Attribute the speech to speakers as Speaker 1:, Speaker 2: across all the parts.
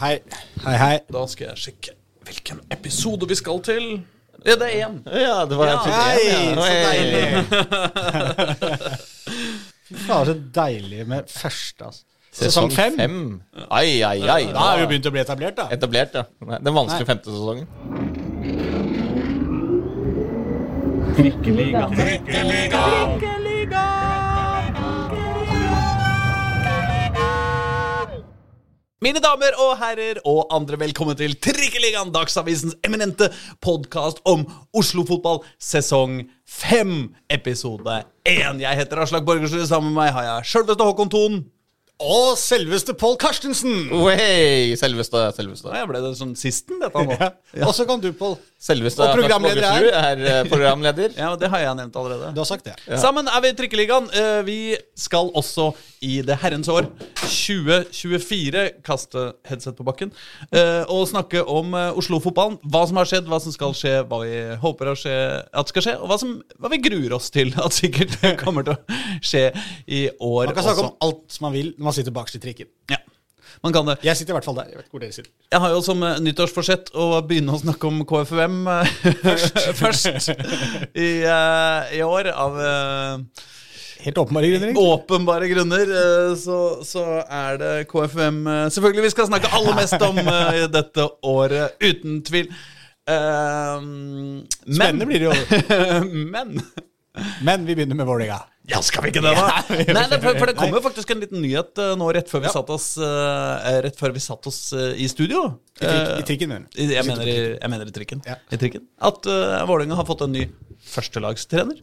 Speaker 1: Hei. Hei, hei.
Speaker 2: Da skal jeg sjekke hvilken episode vi skal til. Ja, det er én.
Speaker 3: Ja, det var
Speaker 2: Ja.
Speaker 3: episode
Speaker 1: Hei,
Speaker 3: én, ja.
Speaker 1: så deilig. Fy faen, så deilig med første, altså.
Speaker 3: Sesong
Speaker 1: Sesong fem.
Speaker 3: fem. Ai, ai, ai.
Speaker 1: Da har vi begynt å bli etablert, da.
Speaker 3: Etablert, ja. Den vanskelige femte sesongen.
Speaker 2: Mine damer og herrer og andre, velkommen til Trikkeligaen, Dagsavisens eminente podkast om Oslo-fotball, sesong fem, episode én. Jeg heter Aslak Borgersrud, sammen med meg har jeg sjølveste Håkon Thon.
Speaker 1: Og selveste Pål Karstensen!
Speaker 3: Oi, selveste, selveste.
Speaker 2: Ja, Jeg ble det sånn sisten, dette nå.
Speaker 1: Ja. Og så kan du, Pål.
Speaker 3: Selveste
Speaker 1: Og programleder
Speaker 3: er. Er eh, programleder.
Speaker 2: Ja, det har jeg nevnt allerede.
Speaker 1: Du har sagt det.
Speaker 2: Sammen er vi i Trikkeligaen. Eh, Vi skal også i det herrens år 2024 kaste headset på bakken eh, og snakke om Oslo-fotballen. Hva som har skjedd, hva som skal skje, hva vi håper å skje, at skal skje, og hva, som, hva vi gruer oss til at sikkert kommer til å skje i år
Speaker 1: Man kan snakke
Speaker 2: også.
Speaker 1: om alt man vil når man sitter bakerst i trikken.
Speaker 2: Ja, man kan det.
Speaker 1: Jeg sitter i hvert fall der. Jeg vet hvor dere sitter.
Speaker 2: Jeg har jo som eh, nyttårsforsett å begynne å snakke om KFUM først, først i, eh, i år, av eh,
Speaker 1: Helt åpenbare grunner. egentlig.
Speaker 2: åpenbare grunner, eh, så, så er det KFUM eh, selvfølgelig vi skal snakke aller mest om eh, i dette året, uten tvil. Uh, men
Speaker 1: Spennende blir det jo.
Speaker 2: Men
Speaker 1: Men vi begynner med Vålerenga.
Speaker 2: Ja, skal vi ikke det, da?
Speaker 1: Ja,
Speaker 2: Nei, det, for, for det kom jo faktisk en liten nyhet uh, nå rett før vi
Speaker 1: Ja.
Speaker 2: satt oss, uh, rett før vi satt oss uh, i studio.
Speaker 1: I, trik, I trikken, mener du.
Speaker 2: Jeg mener i, jeg mener i trikken.
Speaker 1: Ja.
Speaker 2: I trikken. At uh, Vålerenga har fått en ny førstelagstrener.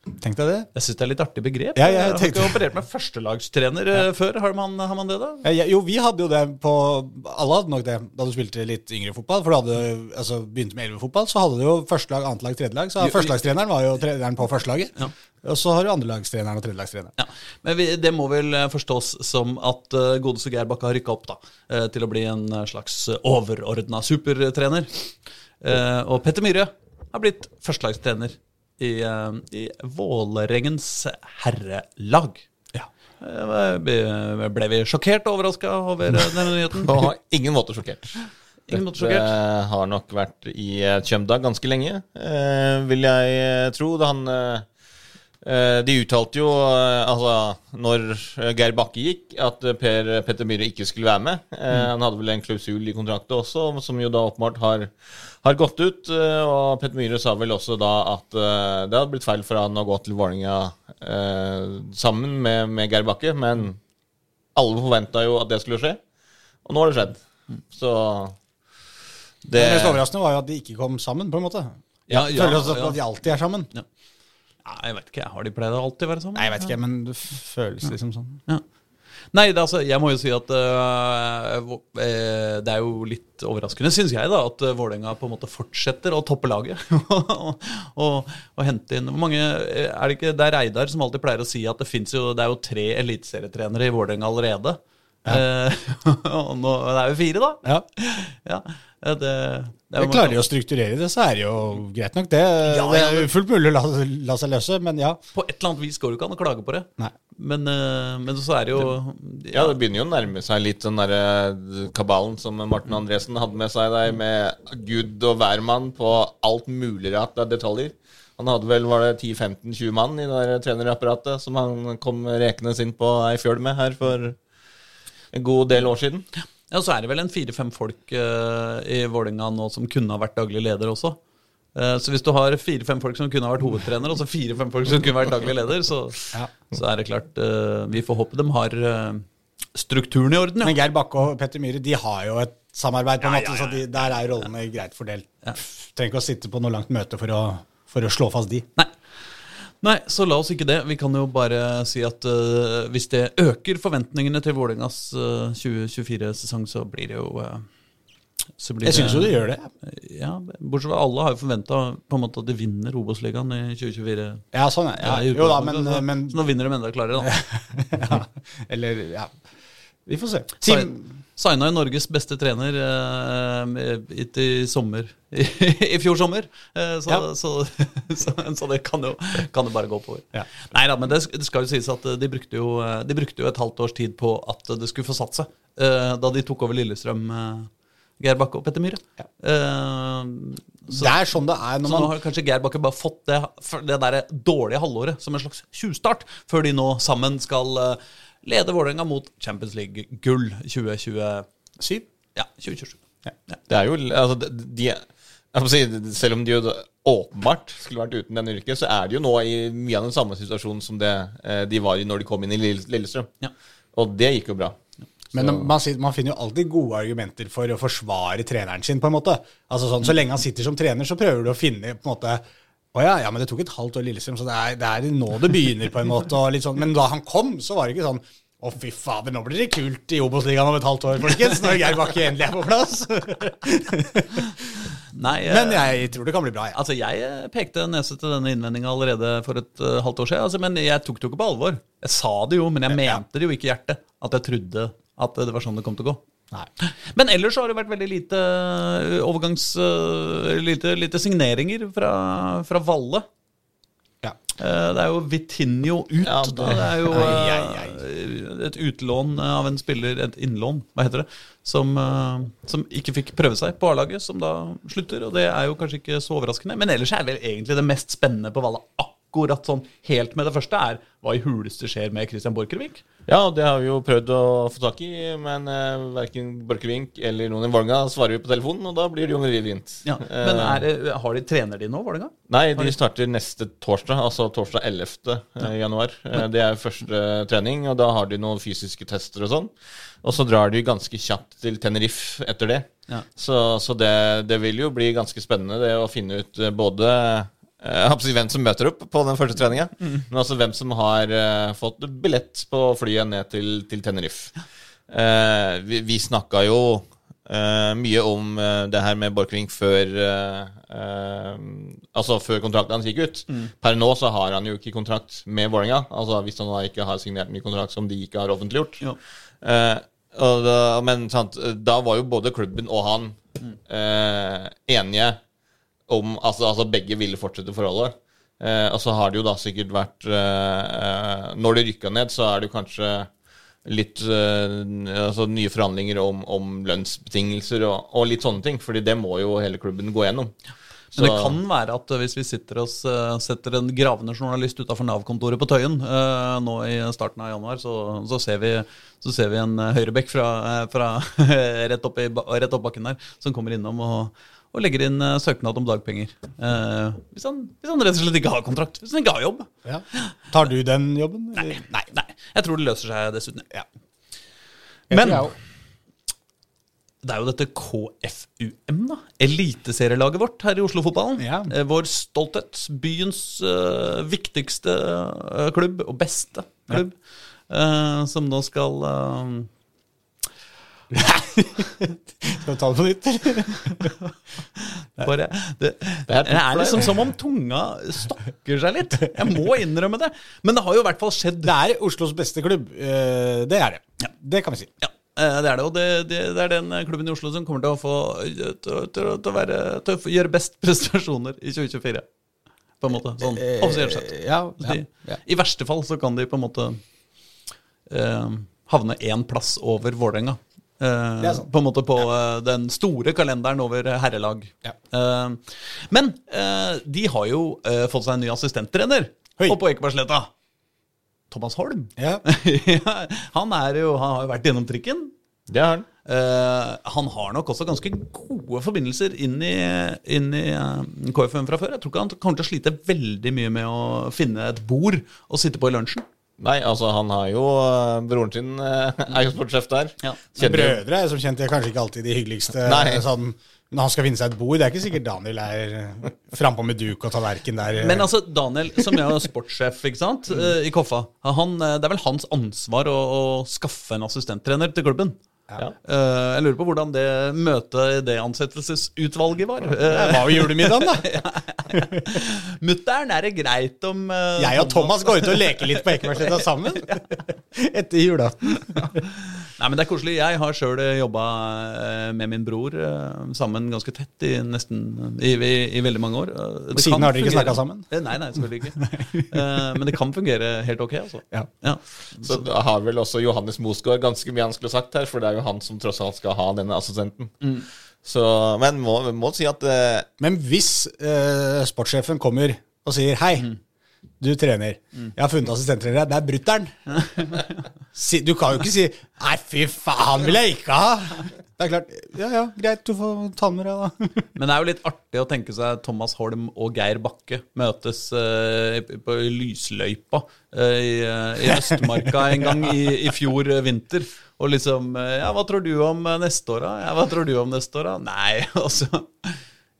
Speaker 1: Tenk deg det.
Speaker 2: Jeg syns det er litt artig begrep.
Speaker 1: Ja, jeg
Speaker 2: jeg har ikke operert med førstelagstrener ja. før. Har man, har man det, da?
Speaker 1: Ja, ja, jo, vi hadde jo det på Alle hadde nok det da du spilte litt yngre fotball. For du hadde altså, begynte med elvefotball, så hadde du jo førstelag, annetlag, tredjelag. Så førstelagstreneren var jo treneren på førstelaget.
Speaker 2: Ja.
Speaker 1: Og så har du andrelagstreneren og tredjelagstreneren.
Speaker 2: Ja, men vi, Det må vel eh, forstås som at uh, godeste Geir Bakke har rykka opp da, uh, til å bli en eh, slags overordna supertrener. Uh, og Petter Myhre har blitt førstelagstrener i, uh, i Vålerengens herrelag.
Speaker 1: Ja.
Speaker 2: Eh, ble- vi sjokkert og overraska over eh, denne nyheten?
Speaker 3: På ingen måte sjokkert.
Speaker 2: Ingen måte
Speaker 3: Dette
Speaker 2: sjokkert.
Speaker 3: har nok vært i eh, Tjømda ganske lenge, eh, vil jeg eh, tro. Da han eh, eh, De uttalte jo, eh, altså når eh, Geir Bakke gikk, at eh, Per Petter Myhre ikke skulle være med. Mm. Han hadde vel en klausul i kontraktet også, som jo da åpenbart har, har gått ut. eh, Og Petter Myhre sa vel også da at eh, det hadde blitt feil for han å gå til Vålerenga eh, sammen med, med Geir Bakke, men alle forventa jo at det skulle skje, og nå har det skjedd. Så det
Speaker 1: Det mest overraskende var jo at de ikke kom sammen, på en måte.
Speaker 2: Ja, ja,
Speaker 1: Føler også
Speaker 2: ja.
Speaker 1: at de alltid er sammen.
Speaker 2: Nei, jeg vet ikke. Har de pleid å alltid være sammen?
Speaker 1: Nei, jeg vet ikke, men det føles liksom sånn.
Speaker 2: Ja. Nei, det, altså, jeg må jo si at uh, eh, det er jo litt overraskende, syns jeg, da, at uh, Vålerenga på en måte fortsetter å toppe laget. og, og, og hente inn Hvor mange eh, Er det ikke Det er Reidar som alltid pleier å si at det finnes jo Det er jo tre eliteserietrenere i Vålerenga allerede. Eh, og nå det er jo fire, da.
Speaker 1: Ja.
Speaker 2: Ja, ja, det, det er jo-
Speaker 1: Klarer de å strukturere det, så er det jo greit nok. Det,
Speaker 2: Ja,
Speaker 1: det er fullt mulig å la, la seg løse, men ja.
Speaker 2: På et eller annet vis går det ikke an å klage på det.
Speaker 1: Nei.
Speaker 2: Men, eh, men så er det jo
Speaker 3: Ja, det begynner jo å nærme seg litt den derre kabalen som Martin Andresen hadde med seg der, med gud og hvermann på alt mulig rart av detaljer. Han hadde vel var det 10-15-20 mann i det der trenerapparatet som han kom rekende inn på ei fjøl med her for en god del år siden.
Speaker 2: Ja, så er det vel en fire-fem folk uh, i Vålerenga nå som kunne ha vært daglig leder også. Uh, så hvis du har fire-fem folk som kunne ha vært hovedtrener, og så fire-fem folk som kunne vært daglig leder, så,
Speaker 1: Ja.
Speaker 2: så er det klart uh, Vi får håpe de har strukturen i orden, ja.
Speaker 1: Men Geir Bakke og Petter Myhre de har jo et samarbeid, på en
Speaker 2: Ja,
Speaker 1: måte,
Speaker 2: ja, ja.
Speaker 1: så de, der er rollene greit fordelt.
Speaker 2: Ja.
Speaker 1: Trenger ikke å sitte på noe langt møte for å, for å slå fast de.
Speaker 2: Nei. Nei, så la oss ikke det. Vi kan jo bare si at uh, hvis det øker forventningene til Vålerengas uh, 2024-sesong, så blir det jo uh, så blir
Speaker 1: Jeg syns jo det gjør det.
Speaker 2: Ja, bortsett fra alle har jo forventa at de vinner Obos-ligaen i 2024.
Speaker 1: Ja, sånn er
Speaker 2: Ja,
Speaker 1: ja, Jo da, men, men
Speaker 2: Så nå vinner de enda klarere, da.
Speaker 1: ja, Eller, ja. Vi får se. Tim,
Speaker 2: Signa jo Norges beste trener eh, i, i sommer i, i fjor sommer. Eh, så,
Speaker 1: Ja.
Speaker 2: så, så, så det kan jo, kan jo bare gå oppover.
Speaker 1: Ja.
Speaker 2: Nei da, men det, det skal jo sies at eh, de brukte jo, eh, de brukte jo et halvt års tid på at det skulle få satt seg. eh, da de tok over Lillestrøm, eh, Geir Bakke og Petter Myhre.
Speaker 1: Ja.
Speaker 2: Eh,
Speaker 1: det er sånn det er når
Speaker 2: så nå har kanskje Geir Bakke bare fått det, det der dårlige halvåret som en slags tjuvstart, før de nå sammen skal eh, lede Vålerenga mot Champions League-gull 2027. Ja, 2027.
Speaker 1: Ja.
Speaker 3: Det er jo altså, de, de, jeg får si, Selv om de jo åpenbart skulle vært uten denne yrket, så er de jo nå i mye av den samme situasjonen som det eh, de var i når de kom inn i Lillestrøm.
Speaker 2: Ja.
Speaker 3: Og det gikk jo bra.
Speaker 1: Men man, man finner jo alltid gode argumenter for å forsvare treneren sin, på en måte. Altså sånn, Så lenge han sitter som trener, så prøver du å finne på en måte å ja, ja, men det tok et halvt år i Lillestrøm, så det er, det er nå det begynner, på en måte. Sånn. Men da han kom, så var det ikke sånn å, fy fader, nå blir det kult i Obos-ligaen om et halvt år, folkens. Når Geir Bakke endelig er på plass.
Speaker 2: Nei, eh,
Speaker 1: Men jeg tror det kan bli bra, Ja.
Speaker 2: Altså, Jeg eh, pekte nese til denne innvendinga allerede for et uh, halvt år siden. Altså, men jeg tok det jo ikke på alvor. Jeg sa det jo, men jeg mente det jo ikke i hjertet. At jeg trodde at det var sånn det kom til å gå.
Speaker 1: Nei.
Speaker 2: Men ellers har det vært veldig lite eh, overgangs... eh, Lite, lite signeringer fra, fra Valle.
Speaker 1: Ja.
Speaker 2: Eh, Det er jo Vitinho ut.
Speaker 3: Ja, det-
Speaker 2: det er jo et utlån av en spiller, et innlån, hva heter det, som, som ikke fikk prøve seg på A-laget, som da slutter. Og det er jo kanskje ikke så overraskende. Men ellers er vel egentlig det mest spennende på Valle akkurat sånn helt med det første, er hva i huleste skjer med Christian Borchgrevink.
Speaker 3: Ja, det har vi jo prøvd å få tak i, men uh, verken Børkevink eller noen i Vålerenga svarer vi på telefonen, og da blir det jo vint.
Speaker 2: Ja. Men er, det- har de trener de nå, Vålerenga?
Speaker 3: Nei, de starter neste torsdag, altså torsdag 11. eh, januar. Eh, Det er første trening, og da har de noen fysiske tester og sånn. Og så drar de ganske kjapt til Tenerife etter det.
Speaker 2: Ja.
Speaker 3: Så, så det, det vil jo bli ganske spennende det å finne ut eh, både si hvem som møter opp på den første treninga, men også hvem som har uh, fått billett på flyet ned til, til Tenerife. Uh, vi vi snakka jo uh, mye om det her med Borchgrevink før Altså før kontrakten hans gikk ut. Per nå så har han jo ikke kontrakt med Vålerenga. Altså hvis han da ikke har signert ny kontrakt som de ikke har offentliggjort.
Speaker 2: Jo.
Speaker 3: Og da, men sant, da var jo både klubben og han eh, enige om altså, altså begge ville fortsette forholdet. Eh, og så har det jo da sikkert vært eh, eh, Når det rykka ned, så er det jo kanskje litt eh, altså nye forhandlinger om, om lønnsbetingelser og, og litt sånne ting. Fordi det må jo hele klubben gå gjennom.
Speaker 2: Men det kan være at eh, hvis vi sitter oss, eh, setter en gravende journalist utafor Nav-kontoret på Tøyen nå i starten av januar, så, så, ser, vi, så ser vi en høyrebekk fra, fra rett, opp i, rett opp bakken der som kommer innom og, og legger inn uh, søknad om dagpenger. Uh, hvis, han, hvis han rett og slett ikke har kontrakt. Hvis han ikke har jobb.
Speaker 1: Ja. Tar du den jobben?
Speaker 2: Nei, nei, nei. Jeg tror det løser seg dessuten.
Speaker 1: Ja.
Speaker 2: Men det er jo dette KFUM, da. Eliteserielaget vårt her i Oslo-fotballen.
Speaker 1: Ja.
Speaker 2: Eh, Vår stolthet. Byens uh, viktigste klubb, og beste klubb. som nå skal
Speaker 1: Skal vi ta det på nytt? eller?
Speaker 2: bare det, det,
Speaker 3: er
Speaker 2: er, liksom som om tunga stokker seg litt. Jeg må innrømme det. Men det har jo i hvert fall skjedd.
Speaker 1: Det er Oslos beste klubb. Eh, Det er det. Det kan vi si.
Speaker 2: Ja, eh, det er det. Og det, det, det er den klubben i Oslo som kommer til å få til, til, til, å, være, å gjøre best prestasjoner i 2024. På en måte. Sånn
Speaker 1: Eh,
Speaker 2: offisielt sett.
Speaker 1: Ja, ja,
Speaker 2: de,
Speaker 1: ja.
Speaker 2: I verste fall så kan de på en måte eh, havne én plass over Vålerenga. Eh,
Speaker 1: sant.
Speaker 2: på en måte på eh, den store kalenderen over herrelag.
Speaker 1: Ja.
Speaker 2: Uh, men eh, de har jo eh, fått seg en ny assistenttrener oppå Ekebergsletta. Thomas Holm.
Speaker 1: Ja.
Speaker 2: Ja, han, er jo, han har jo vært gjennom trikken.
Speaker 3: Det har han.
Speaker 2: Eh, han har nok også ganske gode forbindelser inn i, inn i eh, KFUM fra før. Jeg tror ikke han kommer til å slite veldig mye med å finne et bord og sitte på i lunsjen.
Speaker 3: Nei, altså han har jo eh, Broren sin eh, er jo sportssjef der.
Speaker 2: Ja.
Speaker 1: Brødre er som kjent er kanskje ikke alltid de hyggeligste.
Speaker 3: Nei.
Speaker 1: Sånn, når han skal finne seg et bord, det er ikke sikkert Daniel er frampå med duk og tallerken der.
Speaker 2: Men altså, Daniel, som er sportssjef ikke sant, eh, i Koffa, han, eh, det er vel hans ansvar å, å skaffe en assistenttrener til klubben.
Speaker 3: Ja.
Speaker 2: Uh, jeg lurer på hvordan det møtet i det ansettelsesutvalget var.
Speaker 1: det var jo julemiddagen, da.
Speaker 2: Mutter'n, er det greit om uh,
Speaker 1: Jeg og Thomas går ut og leker litt på Ekebergsletta sammen. Etter julaften.
Speaker 2: Nei, men Det er koselig. Jeg har sjøl jobba med min bror eh, sammen ganske tett i nesten i, i, i veldig mange år. Eh, det
Speaker 1: Siden
Speaker 2: kan
Speaker 1: har dere ikke snakka sammen?
Speaker 2: Eh, Nei, nei, selvfølgelig ikke. Eh, Men det kan fungere helt ok, altså.
Speaker 1: Ja.
Speaker 2: Ja.
Speaker 3: Så da har vel også Johannes Mosgaard ganske mye han skulle sagt her, for det er jo han som tross alt skal ha denne assistenten. Så, men må, må si at eh,
Speaker 1: Men hvis eh, sportssjefen kommer og sier hei, du trener, jeg har funnet assistenttrenere, det er brutter'n. Si, du kan jo ikke si nei, fy faen, vil jeg ikke ha. Det er klart, ja ja, greit, du får ta med deg, da.
Speaker 2: Men det er jo litt artig å tenke seg Thomas Holm og Geir Bakke møtes uh, på lysløypa uh, i, eh, i Østmarka en gang i, i fjor vinter. Og liksom Ja, hva tror du om neste år, da? Ja, hva tror du om neste år, da? Nei, altså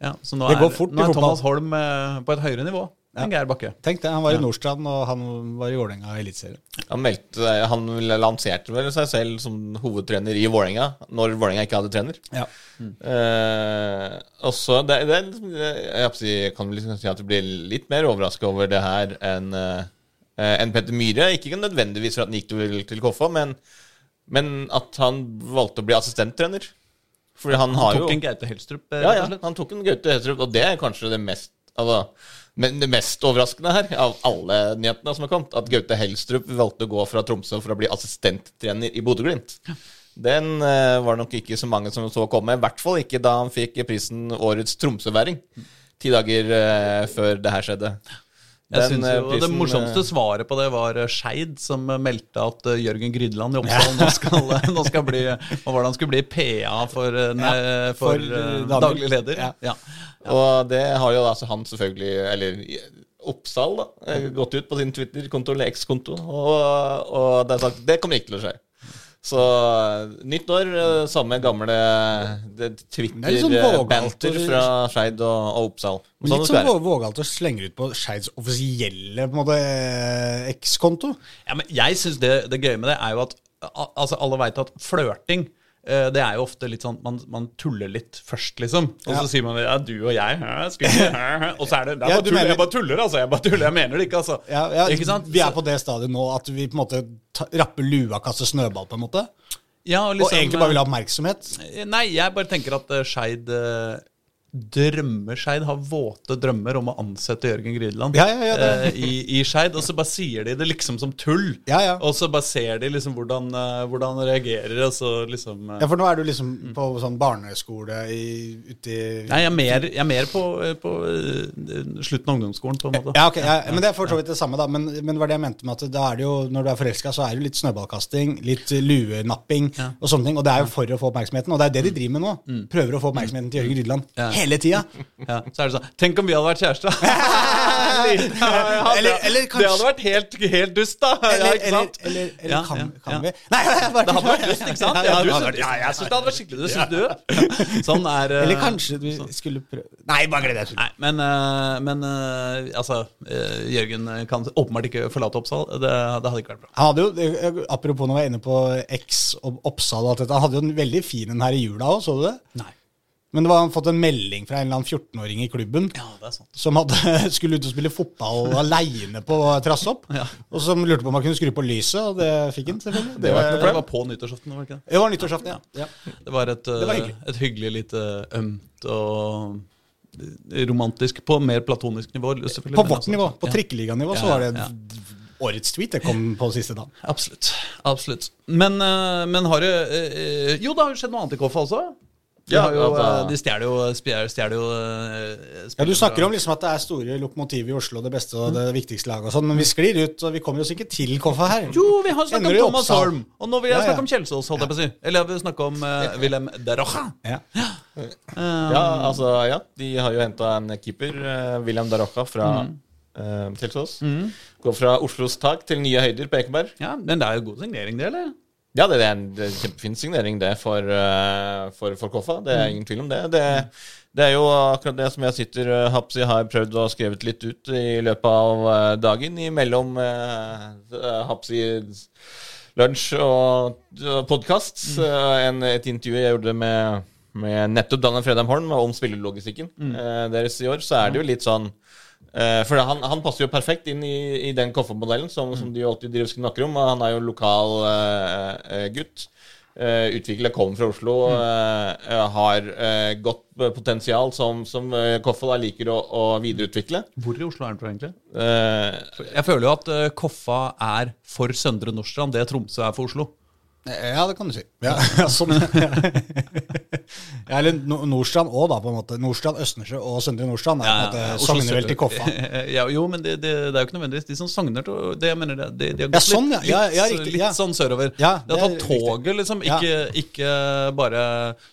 Speaker 2: ja, Så nå
Speaker 1: Det
Speaker 2: er, nå er. Thomas Holm uh, på et høyere nivå enn Geir Bakke.
Speaker 1: Tenk det, han var i Nordstrand, og han var i Vålerenga i Eliteserien.
Speaker 3: han meldte Han lanserte vel seg selv som hovedtrener i Vålerenga, når Vålerenga ikke hadde trener.
Speaker 1: Ja.
Speaker 3: Eh, og så det, det, liksom- Jeg kan vel liksom si at du blir litt mer overraska over det her enn en Petter Myhre. Ikke nødvendigvis for at han gikk til, til Koffa, men, men at han valgte å bli assistenttrener. Fordi han, har
Speaker 2: Tok
Speaker 3: jo
Speaker 2: en Gaute Helstrup, eh,
Speaker 3: ja, ja, han tok en Gaute Helstrup, og det er kanskje det mest altså, men det mest overraskende her, av alle nyhetene som har kommet, at Gaute Helstrup valgte å gå fra Tromsø for å bli assistenttrener i Bodø-Glimt. Den eh, var nok ikke så mange som så komme, i hvert fall ikke da han fikk prisen Årets Tromsøværing. Ti dager eh, før det her skjedde.
Speaker 2: Jeg
Speaker 3: Den, prisen,
Speaker 2: jo, Det morsomste
Speaker 3: eh,
Speaker 2: svaret på det var eh, Skeid, som eh, meldte at eh, Jørgen Grydland i Oppsal nå skal, eh, nå skal bli Og hvordan skulle bli? PA for, ne, for,
Speaker 1: for,
Speaker 2: eh,
Speaker 1: eh, daglig-
Speaker 2: leder?
Speaker 1: Ja.
Speaker 3: Og det har jo altså han selvfølgelig, eller Oppsal, da, eh, gått ut på sin Twitter-konto eller X-konto, og, og det er sagt det kommer ikke til å skje. Så eh, nytt år, eh, samme gamle
Speaker 1: litt sånn
Speaker 3: Twitter-banter
Speaker 1: vågalt,
Speaker 3: fra Skeid og, og Oppsal. Sånn
Speaker 1: Litt sånn
Speaker 3: være.
Speaker 1: vågalt å slenge ut på Skeids offisielle eh, X-konto.
Speaker 2: Ja, men jeg syns det, det gøye med det er jo at altså, alle veit at flørting eh, det er jo ofte litt sånn man, man tuller litt først, liksom. Og så sier man ja, du og jeg hæ, hæ. Og så er det, det er
Speaker 1: Ja,
Speaker 2: bare tull,
Speaker 1: mener-
Speaker 2: Jeg bare tuller, altså. Jeg bare tuller, jeg mener det ikke, altså.
Speaker 1: Ja, ja,
Speaker 2: Ikke sant?
Speaker 1: Vi er på det stadiet nå at vi på en måte rapper lua, kaster snøball, på en måte.
Speaker 2: ja, og,
Speaker 1: Og
Speaker 2: liksom,
Speaker 1: egentlig bare vil ha oppmerksomhet.
Speaker 2: eh, Nei, jeg bare tenker at uh, Skeid drømmer har våte drømmer om å ansette Jørgen Grydeland
Speaker 1: Ja, ja, ja,
Speaker 2: eh, i, i Skeid, og så bare sier de det liksom som tull.
Speaker 1: Ja, ja.
Speaker 2: Og så bare ser de liksom hvordan, eh, hvordan han reagerer, liksom eh,
Speaker 1: Ja, for nå er du liksom på sånn barneskole i, ute
Speaker 2: Nei, jeg er mer, jeg er mer på, på eh, slutten av ungdomsskolen, på en måte.
Speaker 1: Ja, ok, men det er for så vidt det samme, da. Men, men det var det jeg mente med at da er det jo, når du er forelska, så er det jo litt snøballkasting, litt luenapping og sånne ting. Og det er jo for å få oppmerksomheten, og det er det de driver med nå. Prøver å få oppmerksomheten til Jørgen Grydeland.
Speaker 2: Ja.
Speaker 1: Hele tida.
Speaker 2: Ja, så er det sånn Tenk om vi hadde vært kjærester!
Speaker 1: eller, Eller- kanskje, Det
Speaker 2: hadde vært helt, helt dust, da! ja,
Speaker 1: Eller,
Speaker 2: ikke
Speaker 1: eller,
Speaker 2: sant?
Speaker 1: eller, eller
Speaker 2: Ja,
Speaker 1: kan, kan
Speaker 2: ja.
Speaker 1: vi Nei, bare,
Speaker 2: Det hadde vært dust, ikke sant?
Speaker 1: Ja,
Speaker 2: Ja,
Speaker 1: ja,
Speaker 2: du,
Speaker 1: vært
Speaker 2: ja, jeg syns det hadde vært skikkelig dust. Syns du? Sånn er eh,
Speaker 1: Eller kanskje vi skulle prøve Nei, bare gled deg.
Speaker 2: Men, uh, men uh, altså eh, Jørgen kan åpenbart ikke forlate Oppsal. Det, det hadde ikke vært bra.
Speaker 1: Han hadde jo, eh, Apropos når vi er inne på X og Oppsal og alt dette, han hadde jo en veldig fin en her i jula òg, så du det?
Speaker 2: Nei.
Speaker 1: Men det var han fått en melding fra en eller annen 14-åring i klubben
Speaker 2: Ja, det er sant.
Speaker 1: som hadde, skulle ut og spille fotball aleine på Trassopp.
Speaker 2: Ja.
Speaker 1: Og som lurte på om han kunne skru på lyset, og det fikk han selvfølgelig.
Speaker 3: Det var ikke noe
Speaker 2: Det var på nyttårsaften, var det ikke det?
Speaker 1: Det var nyttårsaften, ja. ja.
Speaker 2: Det var et,
Speaker 1: var
Speaker 2: eh,
Speaker 1: hyggelig.
Speaker 2: et hyggelig lite ømt og eh, romantisk på mer platonisk nivå. selvfølgelig.
Speaker 1: På vårt
Speaker 2: altså-
Speaker 1: nivå, på
Speaker 2: Ja.
Speaker 1: trikkeliganivå, så var det
Speaker 2: ja.
Speaker 1: årets tweet. Det kom på siste dagen.
Speaker 2: Absolutt. absolutt. Men, eh, men har det eh, Jo, det har jo skjedd noe annet i Koffa også. De,
Speaker 3: Ja,
Speaker 2: jo,
Speaker 3: altså-
Speaker 2: eh, de stjeler jo, stjeler, stjeler jo eh,
Speaker 1: Ja, Du snakker om liksom at det er store lokomotiv i Oslo, det beste og det viktigste laget og sånn, men vi sklir ut, og vi kommer oss ikke til Koffa her.
Speaker 2: Jo, vi har snakket om Thomas Holm. Og nå vil jeg
Speaker 1: Ja, ja.
Speaker 2: snakke om Kjelsås, holdt jeg på å si. Eller jeg vil snakke om uh, Wilhelm Darocha.
Speaker 1: Ja.
Speaker 3: Ja, altså, ja. De har jo henta en keeper, uh, Wilhelm Darocha fra eh, Kjelsås. Går fra Oslos tak til nye høyder på Ekeberg.
Speaker 2: Ja, men det er jo god signering, det, eller?
Speaker 3: Ja, det er en det er en kjempefin signering, det, for, eh, for, for Koffa. Det er ingen tvil om det. det. Det er jo akkurat det som jeg sitter Hapsi har prøvd å skrevet litt ut i løpet av eh, dagen, imellom Hapsi lunsj og podkast. et intervju jeg gjorde med, med nettopp Daniel Fredheim Holm om spillelogistikken eh, deres i år. Så er det jo litt sånn eh, For han, han passer jo perfekt inn i, i den koffermodellen som, som, som de jo alltid driver snakker om. Han er jo lokal eh, eh, gutt. uh, utvikler, kommer fra Oslo, uh, har uh, godt potensial som, som uh, Koffa da liker å, å videreutvikle.
Speaker 2: Hvor i Oslo er han fra, egentlig?
Speaker 3: Uh,
Speaker 2: Jeg føler jo at eh, Koffa er for Søndre Nordstrand det Tromsø er for Oslo.
Speaker 1: Ja, det kan du si. Ja, ja, sånn. ja, eller Nordstrand òg, da, på en måte. Nordstrand, Østensjø og Søndre Nordstrand er på en måte til Koffa.
Speaker 2: ja, jo, men det, det, det er jo ikke nødvendigvis de som sogner til det. Jeg mener det, de, har
Speaker 1: Ja,
Speaker 2: gått
Speaker 1: sånn,
Speaker 2: litt,
Speaker 1: ja. Ja, ja,
Speaker 2: litt, litt sånn sørover.
Speaker 1: Ja,
Speaker 2: de har tatt toget, liksom.
Speaker 1: Ja.
Speaker 2: Ikke, ikke bare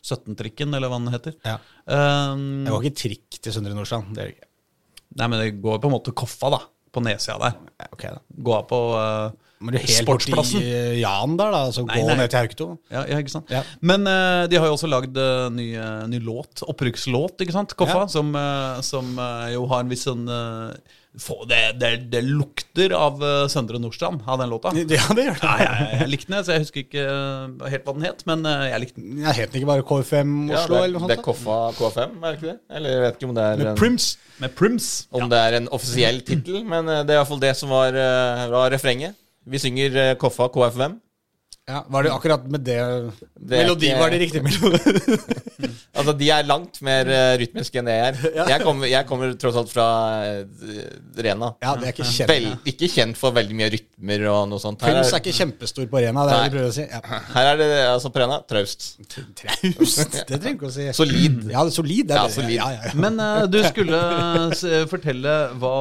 Speaker 2: 17-trikken, eller hva den heter.
Speaker 1: Ja.
Speaker 2: Um,
Speaker 1: Det går ikke trikk til Søndre Nordstrand. Det er ikke.
Speaker 2: nei, men det går på en måte Koffa, da. På nedsida der.
Speaker 1: Ja, ok, da.
Speaker 2: Gå av på uh,
Speaker 1: Må du helt
Speaker 2: Sportsplassen.
Speaker 1: i Jan der, da? Altså
Speaker 2: Nei,
Speaker 1: gå
Speaker 2: nei.
Speaker 1: ned til Hauketo?
Speaker 2: Ja, ja, ikke sant?
Speaker 1: Ja.
Speaker 2: Men uh, de har jo også lagd uh, ny, uh, ny låt, opprykkslåt, ikke sant? Koffa,
Speaker 1: Ja.
Speaker 2: som, som jo har en viss sånn det, det, det lukter av Søndre Nordstrand av den låta. Ja,
Speaker 1: Ja, det gjør det.
Speaker 2: jeg, jeg likte den, så jeg husker ikke helt hva den het, men jeg likte den.
Speaker 1: Jeg het den ikke bare KFM
Speaker 3: ja,
Speaker 1: Oslo,
Speaker 3: det,
Speaker 1: eller noe
Speaker 3: det er? Koffa K5, er det ikke det? Eller jeg vet ikke om det er
Speaker 1: Med
Speaker 3: en,
Speaker 1: Prims.
Speaker 2: Med Prims.
Speaker 3: om det er en offisiell tittel, men det er iallfall det som var, var refrenget. Vi synger uh, Koffa KFM.
Speaker 1: Ja, var det akkurat med det,
Speaker 3: Det
Speaker 1: Melodi
Speaker 3: ikke-
Speaker 1: var det riktig melodi?
Speaker 3: Altså, de er langt mer uh, rytmiske enn det jeg er. Jeg kommer, jeg kommer tross alt fra uh, Rena.
Speaker 1: Ja, det er ikke kjent.
Speaker 3: Vel, ikke kjent for veldig mye rytmer og noe sånt. Her
Speaker 1: Prims er ikke kjempestor på Rena. det er det
Speaker 3: Nei.
Speaker 1: prøver å si. Ja.
Speaker 3: her er det altså på Rena traust.
Speaker 1: Traust, det trenger ikke å si.
Speaker 3: Solid.
Speaker 1: Ja, det er solid. Det er
Speaker 3: Ja,
Speaker 1: det.
Speaker 3: solid.
Speaker 1: Ja, ja, ja.
Speaker 2: Men uh, du skulle fortelle hva,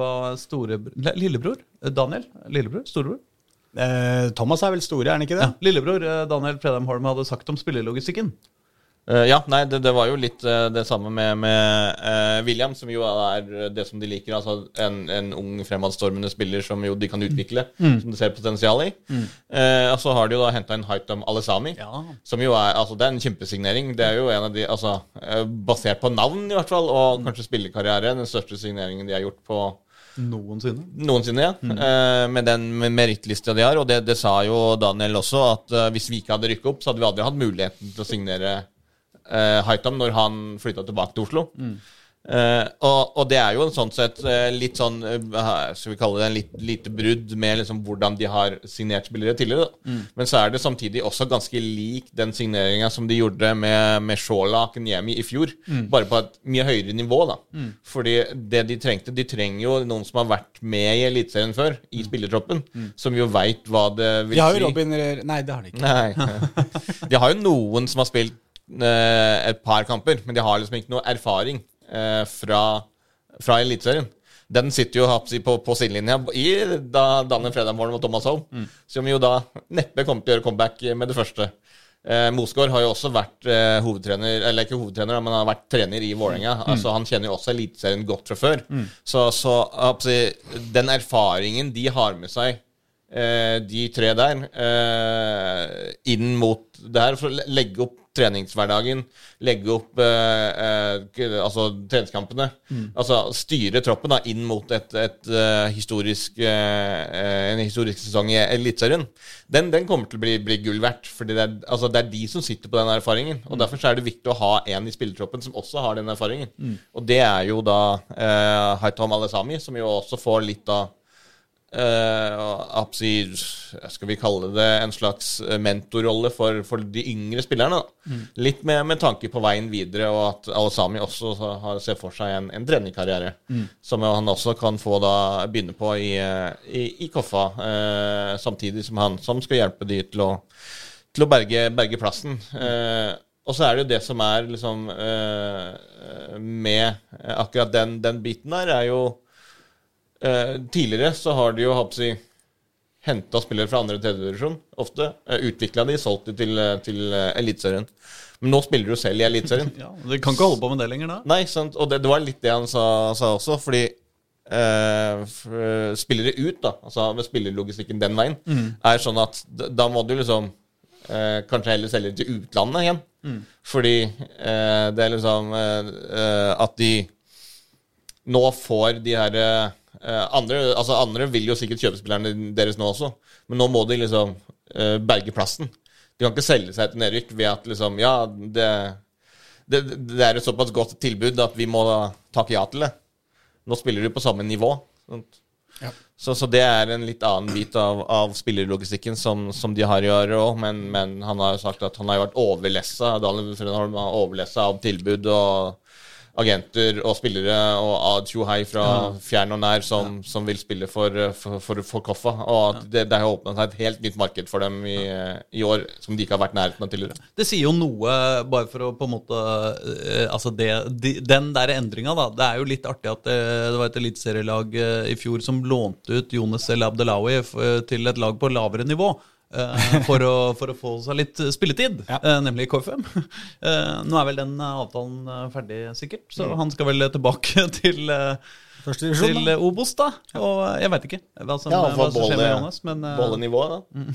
Speaker 2: hva store... Lillebror? Eh, Daniel? Lillebror? Storebror?
Speaker 1: Eh, Thomas er vel store, er han ikke det?
Speaker 2: Ja. Lillebror eh, Daniel Fredheim Holm hadde sagt om spillelogistikken.
Speaker 3: Uh, ja, nei, det, det var jo litt uh, det samme med, med uh, William, som jo er det som de liker. Altså en, en ung, fremadstormende spiller som jo de kan utvikle, som de ser potensial i. Uh, og så har de jo da henta inn Haitam Alesami,
Speaker 2: Ja.
Speaker 3: som jo er Altså, det er en kjempesignering. Det er jo en av de Altså, basert på navn, i hvert fall, og kanskje spillekarriere, den største signeringen de har gjort på
Speaker 2: Noensinne.
Speaker 3: Noensinne, ja. Eh, med den merittlista de har. Og det, det sa jo Daniel også, at eh, hvis vi ikke hadde rykket opp, så hadde vi aldri hatt muligheten til å signere uh, Haitam når han flytta tilbake til Oslo. Eh, og, og det er jo en sånn sett uh, litt sånn uh, Skal vi kalle det en litt, lite brudd med liksom hvordan de har signert spillere tidligere. Mm. Men så er det samtidig også ganske lik den signeringa som de gjorde med, med Shola Akenyemi i fjor. Bare på et mye høyere nivå. da Fordi det de trengte De trenger jo noen som har vært med i Eliteserien før, i spillertroppen. Som jo veit hva det vil
Speaker 1: De har
Speaker 3: si.
Speaker 1: jo Robin Nei, det har de ikke.
Speaker 3: Nei. De har jo noen som har spilt et par kamper, men de har liksom ikke noe erfaring eh, fra, fra Eliteserien. Den sitter jo på, på sidelinja i da Daniel Fredheim og Thomas Holm, som jo da neppe kommer til å gjøre comeback med det første. Eh, Mosgaard har jo også vært eh, hovedtrener, eller ikke hovedtrener, men han har vært trener i Vålerenga. Altså, han kjenner jo også Eliteserien godt fra før. Så, så altså, den erfaringen de har med seg eh, de tre der eh, inn mot det her, for å legge opp treningshverdagen, legge opp eh, eh, altså treningskampene. Altså styre troppen da inn mot et, et eh, historisk eh, en historisk sesong i Eliteserien. Den, den kommer til å bli, bli gull verdt, fordi det altså, det er de som sitter på den erfaringen. Og Derfor så er det viktig å ha en i spillertroppen som også har den erfaringen. Og det er jo da eh, Haitam Alesami, som jo også får litt av eh, absi- skal vi kalle det en slags eh, mentorrolle for, for de yngre spillerne. Da. Litt med, med tanke på veien videre, og at Alesami også har, ser for seg en, en trenerkarriere. Som han også kan få da begynne på i, i, i Koffa, uh, samtidig som han som skal hjelpe de til å, til å berge, berge plassen. Uh, og så er det jo det som er liksom eh, med akkurat den, den biten der, er jo Eh, tidligere så har de jo hatt si henta spillere fra andre og tredjedivisjon, ofte. Uh, Utvikla de, solgt de til, eh, til uh, Eliteserien. Men nå spiller du selv i Eliteserien.
Speaker 2: Ja, du kan ikke holde på med det lenger da.
Speaker 3: Nei, sant? og det, det var litt det han sa, sa også, fordi Uh, eh, spillere ut, da, altså med spillerlogistikken den veien, er sånn at da må du liksom uh, kanskje heller selge til utlandet igjen. Fordi uh, det er liksom eh, eh, at de nå får de her eh, andre, altså andre vil jo sikkert kjøpe spillerne deres nå også, men nå må de liksom eh, berge plassen. De kan ikke selge seg til nedrykk ved at liksom Ja, det, det, det er et såpass godt tilbud at vi må takke ja til det. Nå spiller du på samme nivå.
Speaker 1: Ja.
Speaker 3: Så, så det er en litt annen bit av, av spillerlogistikken som, som de har i år òg. Men, men han har jo sagt at han har vært overlessa Daniel Fredholm har overlessa av tilbud og agenter og spillere og Ad Chuhai fra fjern og nær som, som vil spille for, for, for, for Koffa. Og at det, det har åpna seg et helt nytt marked for dem i, i år som de ikke har vært nærheten av tidligere.
Speaker 2: Det sier jo noe, bare for å på en måte eh, Altså det, de, Den der endringa, da. Det er jo litt artig at det, det var et eliteserielag eh, i fjor som lånte ut Jonas El Abdelawi til et lag på lavere nivå. Eh, for, å, for å få seg litt spilletid,
Speaker 1: Ja.
Speaker 2: eh, nemlig KFM. Eh, nå er vel den avtalen ferdig, sikkert, så han skal vel tilbake til,
Speaker 1: divisjon,
Speaker 2: til Obos, da. Og jeg veit ikke hva som,
Speaker 3: Ja,
Speaker 2: hva
Speaker 3: for
Speaker 2: som skjer med Johannes. Men
Speaker 3: Bollenivået, da.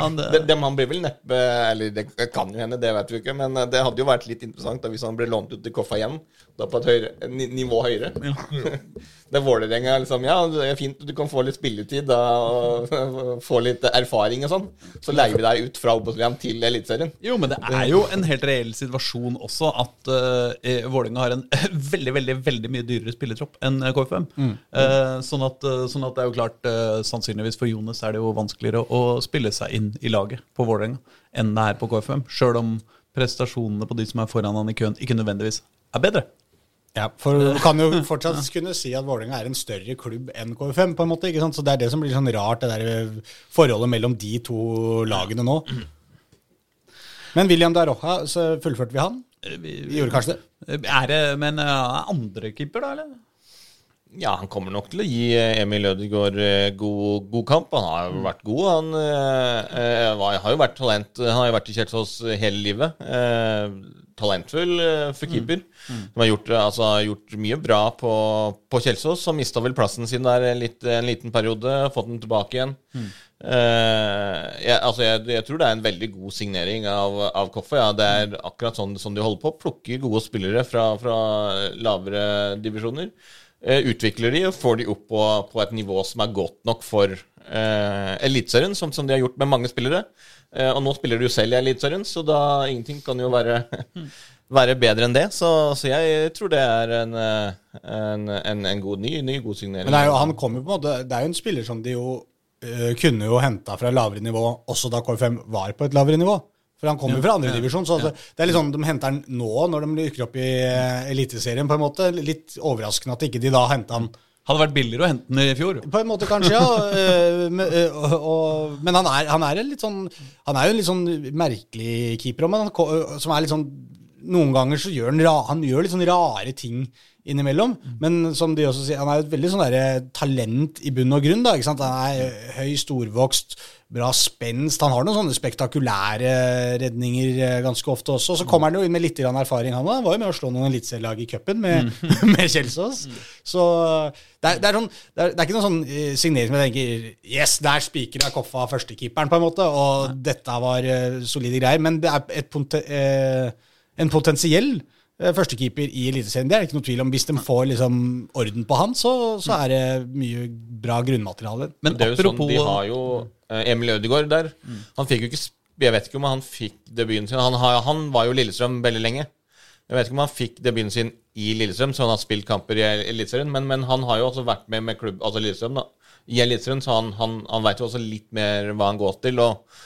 Speaker 2: Han, eh,
Speaker 3: Det, det, man blir vel neppe Eller det kan jo hende, det vet vi ikke. Men eh, det hadde jo vært litt interessant da, hvis han ble lånt ut til Koffa igjen. Da på et høyre, nivå høyere. det er Vålerenga liksom Ja, det er fint, du kan få litt spilletid da, og få litt erfaring og sånn. Så leier vi deg ut fra Obos-ligaen til Eliteserien.
Speaker 2: Jo, men det er jo en helt reell situasjon også at uh, Vålerenga har en veldig veldig, veldig mye dyrere spillertropp enn KFM. KFM. Uh, sånn, at, eh, sånn at det er jo klart uh, Sannsynligvis for Jonas er det jo vanskeligere å spille seg inn i laget på Vålerenga enn det er på KFM. Sjøl om prestasjonene på de som er foran han i køen, ikke nødvendigvis er bedre.
Speaker 1: Ja, for du kan jo fortsatt kunne si at Vålerenga er en større klubb enn KFM, på en måte. ikke sant? Så det er det som blir sånn rart, det der forholdet mellom de to lagene nå. Men William Daroja, så fullførte vi han?
Speaker 2: Eh, Vi,
Speaker 1: gjorde kanskje det?
Speaker 2: Er det men andre keeper, da, eller?
Speaker 3: Ja, han kommer nok til å gi eh, Emil Ødegaard eh, god, god kamp. Han har jo vært god. Han eh, eh, var, har jo vært talent. Han har jo vært i Kjelsås hele livet. Eh, talentfull for keeper. Som har gjort, altså, gjort mye bra på, på Kjelsås. Han mista vel plassen sin der litt, en liten periode. Fått den tilbake igjen. Eh, jeg, altså, jeg, jeg tror det er en veldig god signering av, av Koffa. Ja. Det er akkurat sånn, sånn de holder på. Plukker gode spillere fra, fra lavere divisjoner. Eh, utvikler de og får de opp på, på et nivå som er godt nok for eh, Eliteserien, som, som de har gjort med mange spillere. Eh, og nå spiller jo selv i Eliteserien, så da ingenting kan jo være, være bedre enn det. Så, så jeg tror det er en, eh, en, en, en god, ny, ny god signering.
Speaker 1: Men det er jo, han kommer på en måte, det er jo en spiller som de jo øh, kunne jo henta fra lavere nivå, også da KFM var på et lavere nivå. For han kommer jo fra andredivisjon, så altså, det er litt sånn de henter han nå, når de rykker opp i eh, Eliteserien, på en måte. Litt overraskende at ikke de da henta han
Speaker 2: Hadde vært billigere å hente den i fjor.
Speaker 1: På en måte, kanskje, ja. Eh, men, eh, men han er, han er sånn Han er jo en litt sånn merkelig keeper, men han, som er litt sånn Noen ganger så gjør han, han gjør litt sånn rare ting innimellom. Men som de også sier, han er jo et veldig sånn der, talent i bunn og grunn. da, ikke sant? Han er høy, storvokst, bra spenst. Han har noen sånne spektakulære redninger eh, ganske ofte også. Så kommer han jo inn med litt grann erfaring, han òg. Var jo med å slå noen eliteserielag i cupen med, med Kjelsås. Så det er, det, er sånn, det, er, det er ikke noen sånn eh, signering som jeg tenker Yes, der spikra Koffa førstekeeperen, på en måte, og dette var eh, solide greier. Men det er et en potensiell førstekeeper i Eliteserien. Det er det ikke noe tvil om. Hvis de får liksom orden på han, så, så er det mye bra grunnmateriale.
Speaker 2: Men
Speaker 3: det er jo sånn, De har jo eh, Emil Ødegaard der. Han fikk jo ikke Jeg vet ikke om han fikk debuten sin. Han, har, han var jo Lillestrøm veldig lenge. Jeg vet ikke om han fikk debuten sin i Lillestrøm, så han har spilt kamper i Eliteserien. Men, men han har jo også vært med med klubb, altså Lillestrøm da, i Eliteserien, så han, han, han veit jo også litt mer hva han går til. og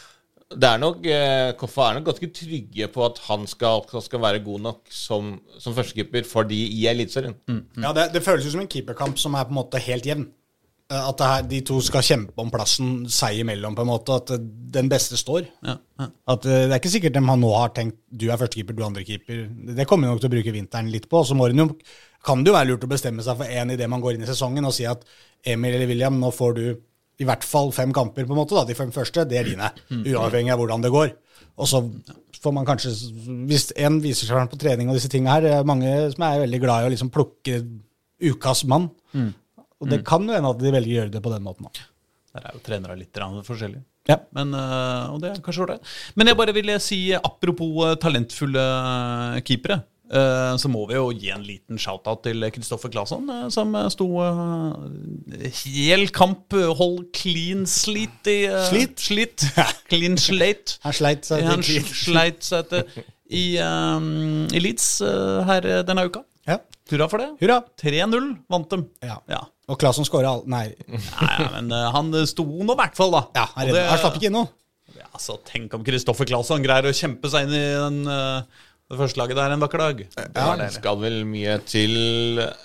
Speaker 3: det er nok, eh, Koffa er nok ganske trygge på at han skal, skal være god nok som, som førstekeeper for de i Eliteserien.
Speaker 1: Ja, det, det føles jo som en keeperkamp som er på en måte helt jevn. Eh, At det her, de to skal kjempe om plassen seg imellom, på en måte. At eh, den beste står.
Speaker 2: ja, ja.
Speaker 1: At Det er ikke sikkert de har nå har tenkt du er førstekeeper, du er andrekeeper. Det kommer de nok til å bruke vinteren litt på. Så må det jo, kan det jo være lurt å bestemme seg for én idet man går inn i sesongen og si at Emil eller William, nå får du i hvert fall fem kamper, på en måte. da, De fem første, det er dine. Uavhengig av hvordan det går. Og så får man kanskje, hvis en viser seg på trening og disse tingene her, det er mange som er veldig glad i å liksom plukke ukas mann. Og det kan jo hende at de velger å gjøre det på den måten. da.
Speaker 2: Der er jo trenere litt forskjellige.
Speaker 1: Ja.
Speaker 2: Men, øh, og det er kanskje ålreit. Men jeg bare ville si, apropos øh, talentfulle keepere, så må vi jo gi en liten shout-out til Kristoffer Claesson, øh, som øh, sto hel kamp, hold clean slit i
Speaker 1: Slit?
Speaker 2: Slit. Clean slate.
Speaker 1: Han sleit seg
Speaker 2: Han
Speaker 1: til-
Speaker 2: sleit seg til i, um, i Leeds eh, her denne uka.
Speaker 1: Ja.
Speaker 2: Hurra for det.
Speaker 1: Hurra.
Speaker 2: 3-0 vant dem.
Speaker 1: Ja.
Speaker 2: Ja.
Speaker 1: Og Claesson skåra all... Nei.
Speaker 2: Nei, men eh, han sto nå i hvert fall, da.
Speaker 1: Ja, han, det, han slapp ikke inn noe.
Speaker 2: Ja, så Tenk om Kristoffer Claesson greier å kjempe seg inn i den, eh, det første laget der en vakker dag. Det
Speaker 3: Ja, det skal vel mye til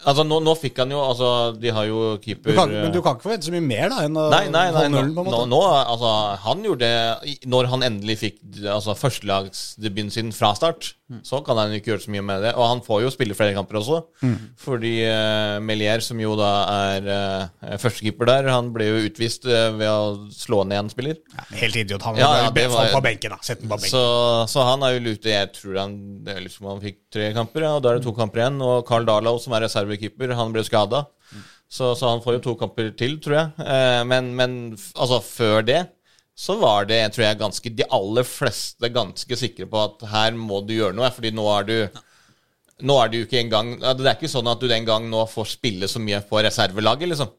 Speaker 3: Altså, nå, nå fikk han jo Altså, de har jo
Speaker 1: Du
Speaker 3: keeper
Speaker 1: kan, men du kan ikke forvente så mye mer da enn å
Speaker 3: Nei, nei, nei
Speaker 1: holde nullen, på en måte.
Speaker 3: nå, altså, han gjorde det Når han endelig fikk altså, førstelagsdebuten sin fra start, så kan han ikke gjøre så mye med det. Og han får jo spille flere kamper også, fordi uh, Melier, som jo da er uh, førstekeeper der, han ble jo utvist uh, ved å slå ned en spiller.
Speaker 1: Ja, helt idiot. Han
Speaker 3: Ja,
Speaker 1: var
Speaker 3: ja, det var-
Speaker 1: på benken, da. Sett den på benken.
Speaker 3: Så, så han er jo lute Jeg tror han det er liksom han fikk tre kamper, ja, og da er det to kamper igjen. Og Carl Darlow, som er reservekeeper, han ble skada. Så, så han får jo to kamper til, tror jeg. Eh, men, men altså, før det så var det, tror jeg, ganske De aller fleste ganske sikre på at her må du gjøre noe, fordi nå er du nå er det jo ikke engang Det er ikke sånn at du den gang nå får spille så mye på reservelaget, liksom.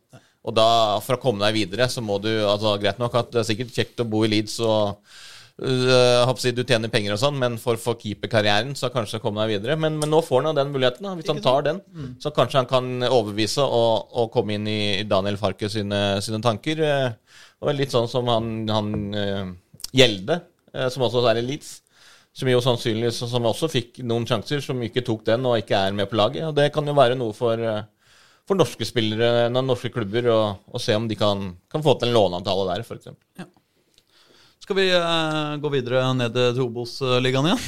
Speaker 3: Og da, for å komme deg videre, så må du altså Greit nok at det er sikkert kjekt å bo i Leeds og du tjener penger og sånn, men for, for keeperkarrieren så kanskje komme deg videre. Men, men nå får han den muligheten. Da. Hvis han tar den, så kanskje han kan overbevise og, og komme inn i Daniel Farke sine, sine tanker. eh, Og litt sånn som han, han eh, Gjelde, eh, som også er i Leeds. Som jo sannsynligvis som også fikk noen sjanser, som ikke tok den og ikke er med på laget. Og det kan jo være noe for, eh, for norske spillere, norske klubber, å å se om de kan, kan få til en låneavtale der, f.eks.
Speaker 2: Skal vi uh, gå videre ned til Obos-ligaen igjen?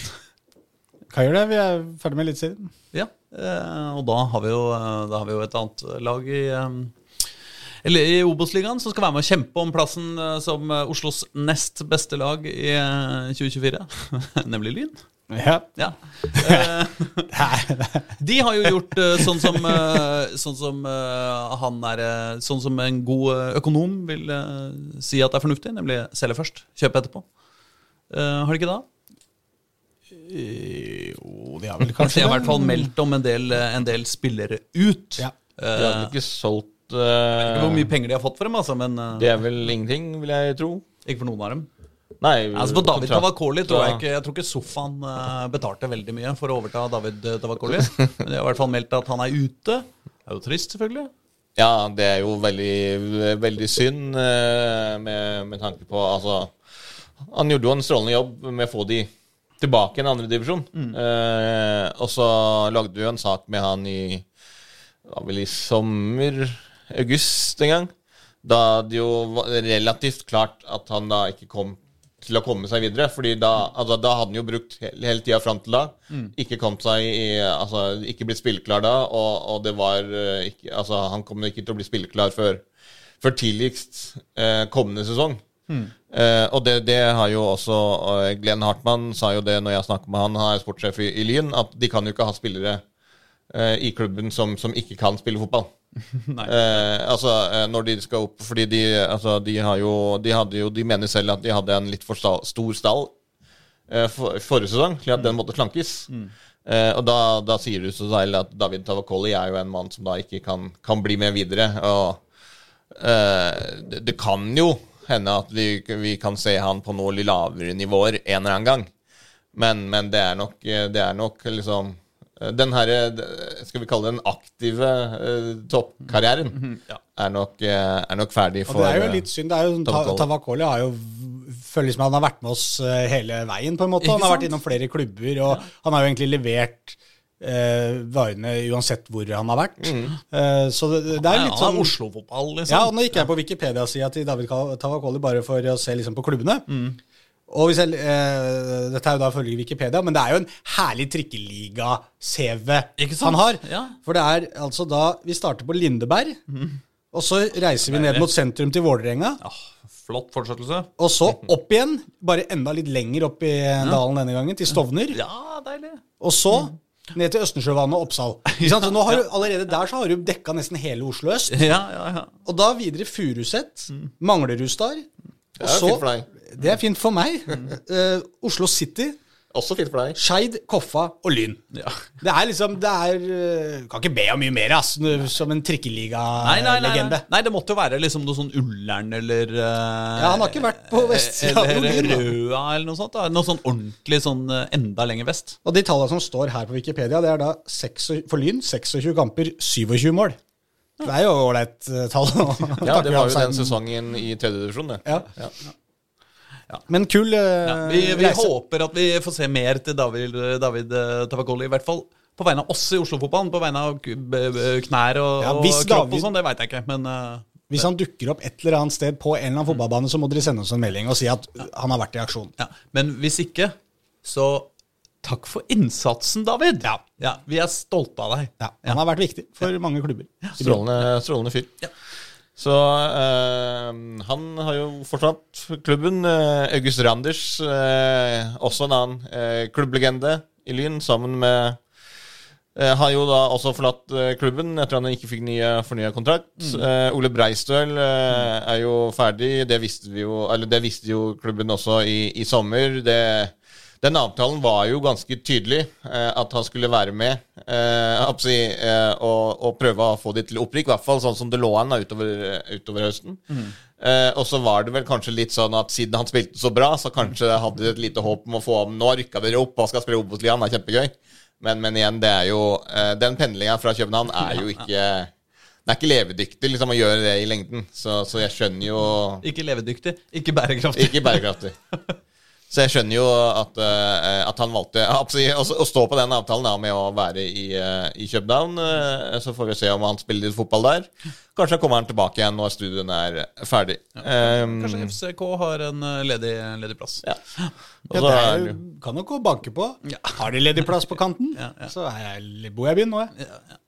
Speaker 1: Kan gjøre det. Vi er ferdig med Eliteserien.
Speaker 2: Ja, uh, og da har vi jo, eh, da har vi jo et annet lag i eh, eller i Obos-ligaen som skal være med å kjempe om plassen som Oslos nest beste lag i eh, 2024, nemlig Lyn.
Speaker 1: Ja.
Speaker 2: Ja. Eh, de har jo gjort eh, sånn som, eh, sånn som han er Sånn som en god økonom vil si at det er fornuftig, nemlig selge først, kjøpe etterpå. Eh, har de ikke det?
Speaker 1: Jo, de har vel kanskje
Speaker 2: De
Speaker 1: kanskje
Speaker 2: har i hvert fall meldt om en del, en del spillere ut.
Speaker 1: Ja.
Speaker 3: De har ikke solgt
Speaker 2: Ikke hvor
Speaker 3: uh,
Speaker 2: mye penger de har fått for dem, altså, men
Speaker 3: Det er vel ingenting, vil jeg tro.
Speaker 2: ikke for noen av dem.
Speaker 3: Nei,
Speaker 2: Altså For David Tavakoli tror jeg ikke Jeg tror ikke sofaen eh, betalte veldig mye for å overta David eh, Tavakoli. Men de har i hvert fall meldt at han er ute. Det er jo trist, selvfølgelig.
Speaker 3: Ja, det er jo veldig, veldig synd eh, med, med tanke på Altså, han gjorde jo en strålende jobb med å få de tilbake i en andredivisjon.
Speaker 2: Mm.
Speaker 3: Eh, og så lagde vi jo en sak med han i var vel i sommer, august en gang. Da det jo var relativt klart at han da ikke kom til å komme seg videre. fordi da, altså, da hadde han jo brukt hele, hele tida fram til da. Ikke kommet seg i Altså, ikke blitt spilleklar da, og, og det var eh, ikke Altså, han kommer ikke til å bli spilleklar før, før tidligst eh, kommende sesong. Eh, og det, det har jo også Glenn Hartmann sa jo det når jeg snakket med han, han er sportssjef i, i Lyn, at de kan jo ikke ha spillere i klubben som, som ikke kan spille fotball. Eh, altså, eh, når de skal opp Fordi de, altså, de har jo De jo De mener selv at de hadde en litt for sta, stor stall eh, for, forrige sesong, til at den måtte slankes. Eh, og da, da sier du så selv at David Tavakoli er jo en mann som da ikke kan, kan bli med videre. Og eh, det, det kan jo hende at vi, vi kan se han på noe lavere nivåer en eller annen gang. Men, men det, er nok, eh, det er nok liksom eh, den her, Skal vi kalle den aktive uh, toppkarrieren
Speaker 2: ja.
Speaker 3: er, nok, eh, er nok ferdig
Speaker 1: Og det er jo
Speaker 3: eh,
Speaker 1: litt synd. det er jo, Ta-
Speaker 3: Tavakoli.
Speaker 1: Tavakoli har jo føles som han har vært med oss eh, hele veien, på en måte. Han har vært innom flere klubber, og han har jo egentlig levert uh, varene uansett hvor han har vært. Eh, så det, det er litt sånn
Speaker 2: Oslo-fotball, liksom.
Speaker 1: Ja, og nå gikk jeg på Wikipedia-sida til David Tavakoli bare for å se liksom på klubbene. Og hvis jeg, eh, Dette er jo da følger Wikipedia, men det er jo en herlig trikkeliga-CV
Speaker 2: Ikke sant?
Speaker 1: han har.
Speaker 2: Ja.
Speaker 1: For det er altså da Vi starter på Lindeberg, og så reiser vi ned mot sentrum til Vålerenga.
Speaker 2: Ja, flott fortsettelse.
Speaker 1: Og så opp igjen, bare enda litt lenger opp i dalen denne gangen, til Stovner.
Speaker 2: Ja, deilig.
Speaker 1: Og så ned til Østensjøvannet og Oppsal. Ikke? Så nå har du, allerede der så har du dekka nesten hele Oslo øst.
Speaker 2: Ja, ja, ja.
Speaker 1: Og da videre Furuset, Manglerud der. Og så. Det er fint for meg. Uh, Oslo City.
Speaker 3: Også fint for deg.
Speaker 1: Skeid, Koffa og Lyn.
Speaker 2: Ja.
Speaker 1: Det er liksom Det er øh, Kan ikke be om mye mer, ass, som en
Speaker 2: Nei, nei, nei, nei. nei, det måtte jo være liksom noe sånn Ullern eller uh,
Speaker 1: Ja, han har ikke vært på vestsida
Speaker 2: Eller. Røa eller noe sånt. da Noe sånn ordentlig sånn eh, enda lenger vest.
Speaker 1: Og de tallene som står her på Wikipedia, det er da 6, for Lyn 26 kamper, 27 mål. Det er jo ålreit tall.
Speaker 3: Ja, det var jo den sesongen i tredje divisjon, det.
Speaker 1: Ja.
Speaker 3: Ja.
Speaker 1: Men kul uh,
Speaker 2: Ja, vi vi
Speaker 1: reise.
Speaker 2: håper at vi får se mer til David, David eh, Tavakoli, i hvert fall. På vegne av oss i Oslo-fotballen. På vegne av knær og,
Speaker 1: Ja,
Speaker 2: og kropp
Speaker 1: David-
Speaker 2: og sånn, det veit jeg ikke. Men uh,
Speaker 1: Hvis han dukker opp et eller annet sted på en eller annen fotballbane, så må dere sende oss en melding og si at han har vært i aksjon.
Speaker 2: Ja, men hvis ikke, så takk for innsatsen, David.
Speaker 1: Ja.
Speaker 2: Vi er stolte av deg.
Speaker 1: Ja, han har vært viktig for mange klubber.
Speaker 3: Strålende, strålende fyr. Så eh, han har jo fortsatt klubben. Eh, August Randers, eh, også en annen eh, klubblegende i Lyn, sammen med Har jo da også forlatt klubben etter at han ikke fikk nye, fornya kontrakt. Eh, Ole Breistøl er jo ferdig. Det visste vi jo Eller det visste jo klubben også i, i sommer. Det den avtalen var jo ganske tydelig, eh, at han skulle være med eh, eh, og, og prøve å få de til opprykk, i hvert fall sånn som det lå an utover, utover høsten. Eh, og så var det vel kanskje litt sånn at siden han spilte så bra, så kanskje hadde de et lite håp om å få ham Nå rykka dere opp og skal spille Obos-ligaen, det er kjempegøy. Men, men igjen, det er jo Den pendlinga fra København er jo ikke Den er ikke levedyktig liksom å gjøre det i lengden. Så, så jeg skjønner jo
Speaker 2: Ikke levedyktig, ikke bærekraftig.
Speaker 3: ikke bærekraftig. Så jeg skjønner jo at, eh, at han valgte å, å stå på den avtalen da, med å være i, eh, i København. Eh, så får vi se om han spiller litt fotball der. Kanskje kommer han tilbake igjen når studien er ferdig. Um,
Speaker 2: Kanskje FCK har en ledig, ledig plass.
Speaker 3: ja.
Speaker 1: Ja, det
Speaker 3: er
Speaker 1: kan nok gå og banke på. Har de ledig plass på kanten,
Speaker 2: Ja, ja.
Speaker 1: så bor jeg i byen nå, jeg.
Speaker 3: Ja, er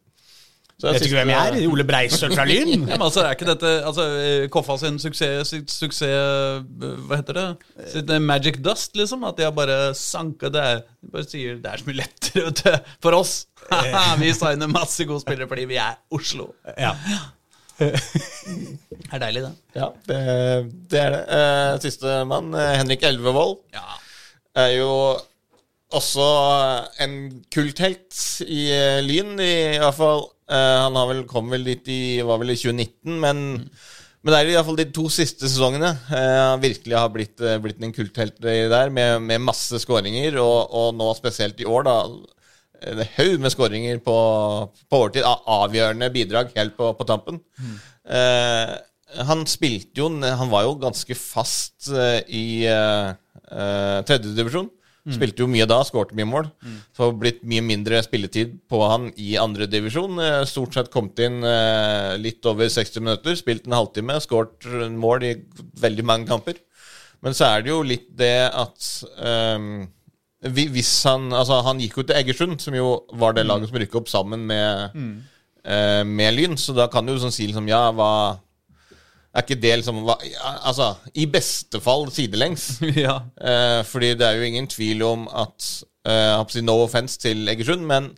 Speaker 1: Vet du ikke hvem jeg er? Ole Breistøl fra Lyn?
Speaker 2: Ja, men altså, er ikke dette altså, eh, Koffa sin suksess, sitt suksess eh, Hva heter det? Sitt eh, Magic Dust, liksom? At de har bare sanka det de bare sier det er så mye lettere vet du, for oss. vi signer masse gode spillere fordi vi er Oslo.
Speaker 1: Ja.
Speaker 2: Det er deilig, det.
Speaker 3: Ja, det, det er det. Sistemann, Henrik Elvevold,
Speaker 2: Ja.
Speaker 3: er jo også en kulthelt i Lyn, i hvert fall. Eh, han vel, kom vel dit i var vel i 2019, men, men det er i hvert fall de to siste sesongene eh, han virkelig har blitt, eh, blitt en kulthelt der, med, med masse skåringer, og, og nå spesielt i år, da. En haug med skåringer på, på overtid. Avgjørende bidrag helt på, på tampen. Eh, han spilte jo Han var jo ganske fast i eh, tredjedivisjon. Spilte jo mye da, skårte mye mål. Så har det blitt mye mindre spilletid på han i andredivisjon. Uh, stort sett kommet inn eh, litt over 60 minutter, spilt en halvtime, skåret mål i veldig mange kamper. Men så er det jo litt det at um, hvis han Altså, han gikk jo til Egersund, som jo var det laget som rykket opp sammen med, eh, med Lyn, så da kan du jo sånn si liksom Ja, hva Er ikke det liksom hva, Altså, i beste fall sidelengs.
Speaker 2: ja.
Speaker 3: Eh, fordi det er jo ingen tvil om at eh, jeg si No offense til Egersund, men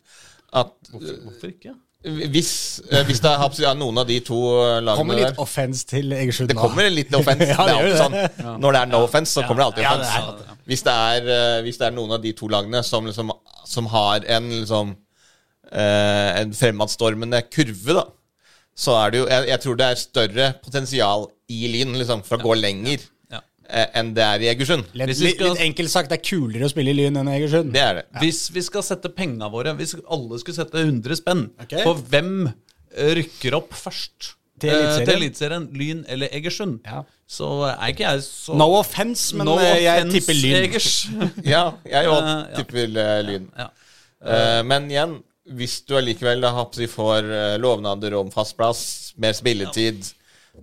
Speaker 3: at
Speaker 2: Hvorfor, hvorfor ikke?
Speaker 3: hvis, eh, hvis det er, noen av de to eh, lagene
Speaker 1: Kommer litt
Speaker 3: der
Speaker 1: offense til Egersund
Speaker 3: det kommer litt offense.
Speaker 1: Ja,
Speaker 3: det
Speaker 1: det
Speaker 3: sånn. Når det er no offense, så kommer det alltid
Speaker 1: er
Speaker 3: offense. Hvis, det er, eh, hvis det er noen av de to lagene som, liksom, som har en liksom eh, En fremadstormende kurve, da, så er det jo jeg, jeg tror det er større potensial i Lyn liksom, for å gå lenger
Speaker 2: Ja.
Speaker 3: Ja. enn det er i Egersund.
Speaker 1: Litt, litt,
Speaker 2: skal-
Speaker 1: litt enkelt sagt, det er kulere å spille i Lyn enn i Egersund.
Speaker 3: Det er det.
Speaker 2: Hvis vi skal sette penga våre Hvis alle skulle sette 100 spenn
Speaker 1: okay.
Speaker 2: på hvem eh, rykker opp først
Speaker 1: Til
Speaker 2: eh,
Speaker 1: Eliteserien?
Speaker 2: Lyn eller Egersund,
Speaker 1: Ja.
Speaker 2: så er ikke jeg så
Speaker 1: No offense, men
Speaker 2: No
Speaker 1: eh, jeg tipper Lyn.
Speaker 3: Ja, jeg òg
Speaker 2: uh, ja.
Speaker 3: tipper eh, Lyn.
Speaker 2: ja.
Speaker 3: Uh, men igjen, hvis du allikevel da, får eh, lovnader om fast plass, mer spilletid,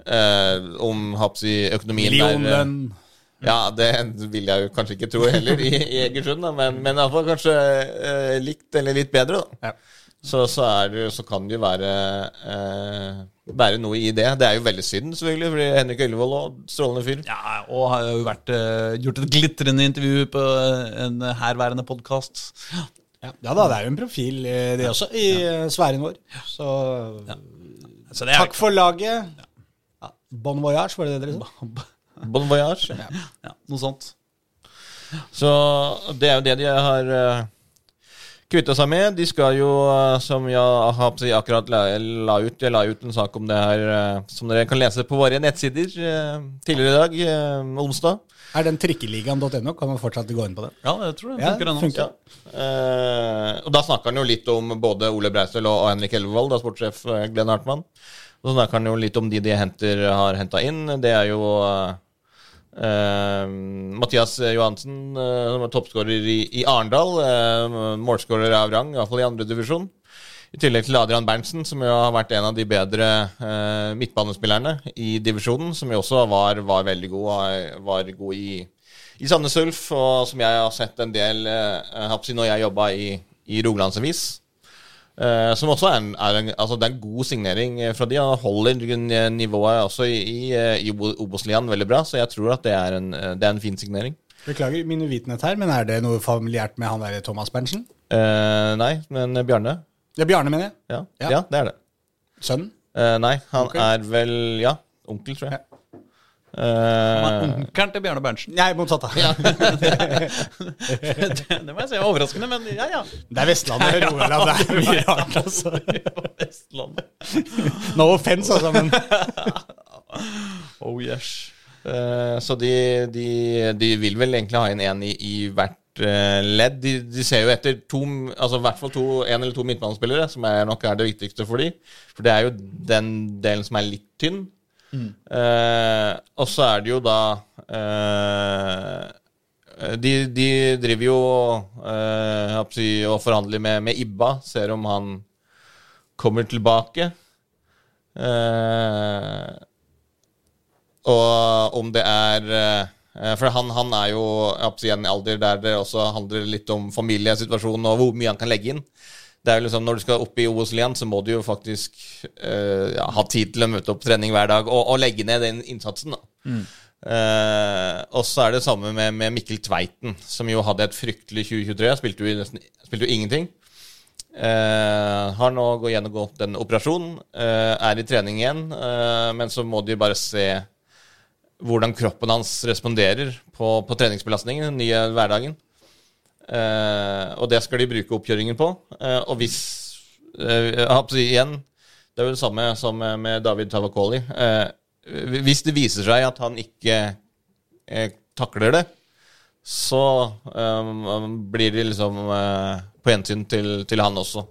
Speaker 3: eh, om håper økonomien økonomien der eh, Ja, det vil jeg jo kanskje ikke tro heller i, i Egersund, da, men, men iallfall kanskje eh, likt eller litt bedre. da.
Speaker 1: Ja.
Speaker 3: Så, så, det, så kan det jo være, eh, være noe i det. Det er jo veldig synd, selvfølgelig, fordi Henrik Yllevold og strålende fyr.
Speaker 2: ja, og har jo vært, eh, gjort et glitrende intervju på en herværende podkast.
Speaker 1: Ja. ja da, det er jo en profil, det det også, i ja. sfæren vår. Så
Speaker 2: Så det
Speaker 1: takk for laget. Ja. Bon voyage, var det det dere sa?
Speaker 3: Bon voyage.
Speaker 2: Ja, noe sånt.
Speaker 3: Så det er jo det de har uh, kvitta seg med. De skal jo, eh, som jeg akkurat la, ut Jeg la ut en sak om det her eh, som dere kan lese på våre nettsider eh, tidligere i dag, eh, onsdag.
Speaker 1: Er den trikkeligaen.no? Kan man fortsatt gå inn på den?
Speaker 2: Ja, jeg tror det
Speaker 1: Ja,
Speaker 2: ennå.
Speaker 1: Ja.
Speaker 3: Eh, og da snakker han jo litt om både Ole Breisel og, Henrik Elvevold, da sportssjef eh, Glenn Hartmann. Og så snakker han jo litt om de de henter, har henta inn. Det er jo eh, Mathias Johansen, eh, som er toppskårer i, i Arendal. Eh, Målskårer av rang, iallfall i andredivisjon. I tillegg til Adrian Berntsen, som jo har vært en av de bedre eh, midtbanespillerne i divisjonen. Som jo også var, var veldig god, var- var god i, i Sandnes Ulf, og som jeg har sett en del eh, når jeg jobba i, i Rogalandsavis. Eh, som også er en, er en, altså det er en god signering eh, fra de. Han holder nivået også i, i, eh, i Obos-ligaen veldig bra, så jeg tror at det er en, eh, det er en fin signering.
Speaker 1: Beklager min uvitenhet her, men er det noe familiært med han der Thomas Berntsen?
Speaker 3: Eh, nei, men Bjarne?
Speaker 1: Det er Bjarne, mener jeg.
Speaker 3: Ja,
Speaker 1: Ja.
Speaker 3: ja. det er det.
Speaker 1: Sønnen.
Speaker 3: Eh, nei, han
Speaker 1: Onkel?
Speaker 3: er vel Ja, onkel, tror jeg.
Speaker 1: Ja.
Speaker 2: Han er
Speaker 3: Eh,
Speaker 2: Onkelen til Bjarne Berntsen.
Speaker 1: Nei, motsatt. da.
Speaker 2: det, det må jeg si er overraskende, men ja, ja.
Speaker 1: Det er Vestlandet og Rogaland. Det er mye rart, altså.
Speaker 2: Vestlandet.
Speaker 1: No offense, altså, men
Speaker 2: Oh yes.
Speaker 3: eh, så de, de, de vil vel egentlig ha inn en i, i hvert ledd. De, de ser jo etter to, altså i hvert fall to, en eller to midtbanespillere, som er nok er det viktigste for de. For det er jo den delen som er litt tynn. Eh, og så er det jo da eh, de, de driver jo eh, si, og forhandler med, med Ibba, ser om han kommer tilbake. Eh, og om det er eh, For han, han er jo i en alder der det også handler litt om familiesituasjonen og hvor mye han kan legge inn. Det er jo liksom, Når du skal opp i OL igjen, så må du jo faktisk uh, ja, ha tid til å møte opp trening hver dag og, og legge ned den innsatsen. da. Eh, og så er det samme med, med Mikkel Tveiten, som jo hadde et fryktelig 2023. Spilte jo, nesten, spilte jo ingenting. Uh, har nå gå- gjennomgått en operasjon, uh, er i trening igjen, eh, men så må de bare se hvordan kroppen hans responderer på, på treningsbelastningen, den nye hverdagen. Eh, og det skal de bruke oppkjøringen på. Eh, og hvis eh, igjen, Det er jo det samme som med David Tavakoli. Eh, hvis det viser seg at han ikke eh, takler det, så blir det liksom på gjensyn til, til han også.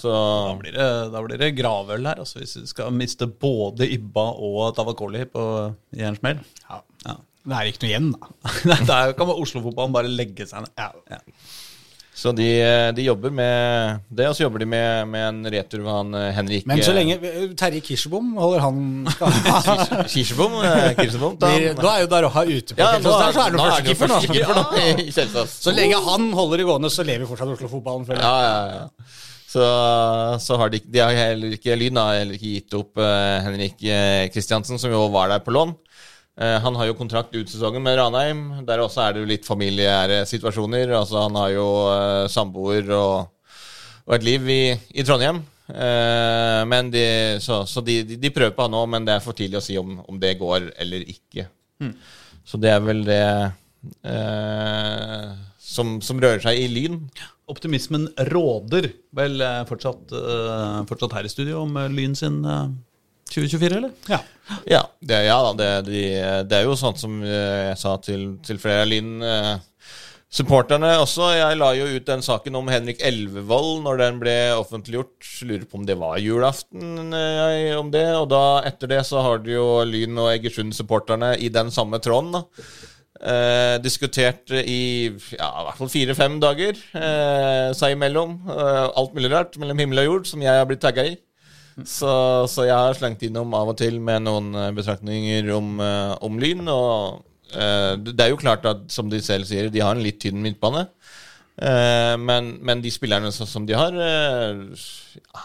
Speaker 3: Så
Speaker 2: Da blir det, da blir det gravøl her, altså, hvis vi skal miste både Ibba og Tavakoli på i en smell.
Speaker 1: ja.
Speaker 2: Ja.
Speaker 1: det er ikke noe igjen, da.
Speaker 2: Der kan Oslo-fotballen bare legge seg ned.
Speaker 1: Ja.
Speaker 3: Så de, de jobber med det, og så jobber de med, med en retur med han eh, Henrik
Speaker 1: Men så lenge Terje Kirsebom holder han
Speaker 3: Kirsebom? eh, Kirsebom da,
Speaker 1: Da er jo Daroha ute på
Speaker 3: ja,
Speaker 1: ja,
Speaker 3: nå
Speaker 1: så er han jo
Speaker 3: er det jo
Speaker 1: førstekeeper nå.
Speaker 3: i
Speaker 1: Så lenge han holder det gående, så lever fortsatt Oslo-fotballen.
Speaker 3: Ja, ja, ja. Så, så har de, de har heller ikke Lyn har heller ikke gitt opp uh, Henrik eh, Kristiansen, som jo var der på lån. Uh, han har jo kontrakt ut sesongen med Ranheim. Der også er det jo litt familiære situasjoner. Altså Han har jo uh, samboer og, og et liv i, i Trondheim. Eh, men de, så, så de, de, prøver på han òg, men det er for tidlig å si om, om det går eller ikke. Så det er vel det eh, som, som rører seg i Lyn.
Speaker 2: Optimismen råder vel eh, fortsatt, eh, fortsatt her i studio om eh, Lyn sin eh, 2024, eller?
Speaker 1: Ja.
Speaker 3: Ja, det, ja da, det, de, det er jo sånn som jeg sa til, til flere Lyn supporterne også. Jeg la jo ut den saken om Henrik Elvevold når den ble offentliggjort. Lurer på om det var julaften jeg, om det. Og da etter det så har du jo Lyn og Egersund-supporterne i den samme tråden. da. Eh, diskutert i ja, i hvert fall fire-fem dager eh, seg imellom. Eh, alt mulig rart mellom himmel og jord som jeg har blitt tagga i. Så, så jeg har slengt innom av og til med noen eh, betraktninger om, eh, om Lyn. Og eh, det er jo klart at, som de selv sier, de har en litt tynn midtbane. Men, men de spillerne som de har, ja,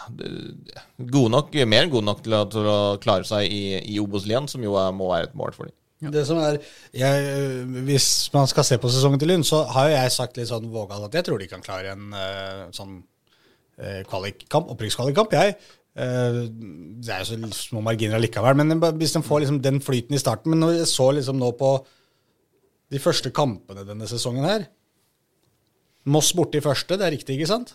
Speaker 3: gode nok, mer enn gode nok til å, til å klare seg i, i Obos-ligaen, som jo er, må være et mål for dem.
Speaker 1: Det som er, jeg, Hvis man skal se på sesongen til Lyn, så har jo jeg sagt litt sånn vågalt at jeg tror de kan klare en uh, sånn uh, kvalikkamp, opprykkskvalikkamp. Jeg. Uh, det er jo så små marginer allikevel, men hvis de får liksom den flyten i starten Men når jeg så liksom nå på de første kampene denne sesongen her Moss borte i første, det er riktig, ikke sant?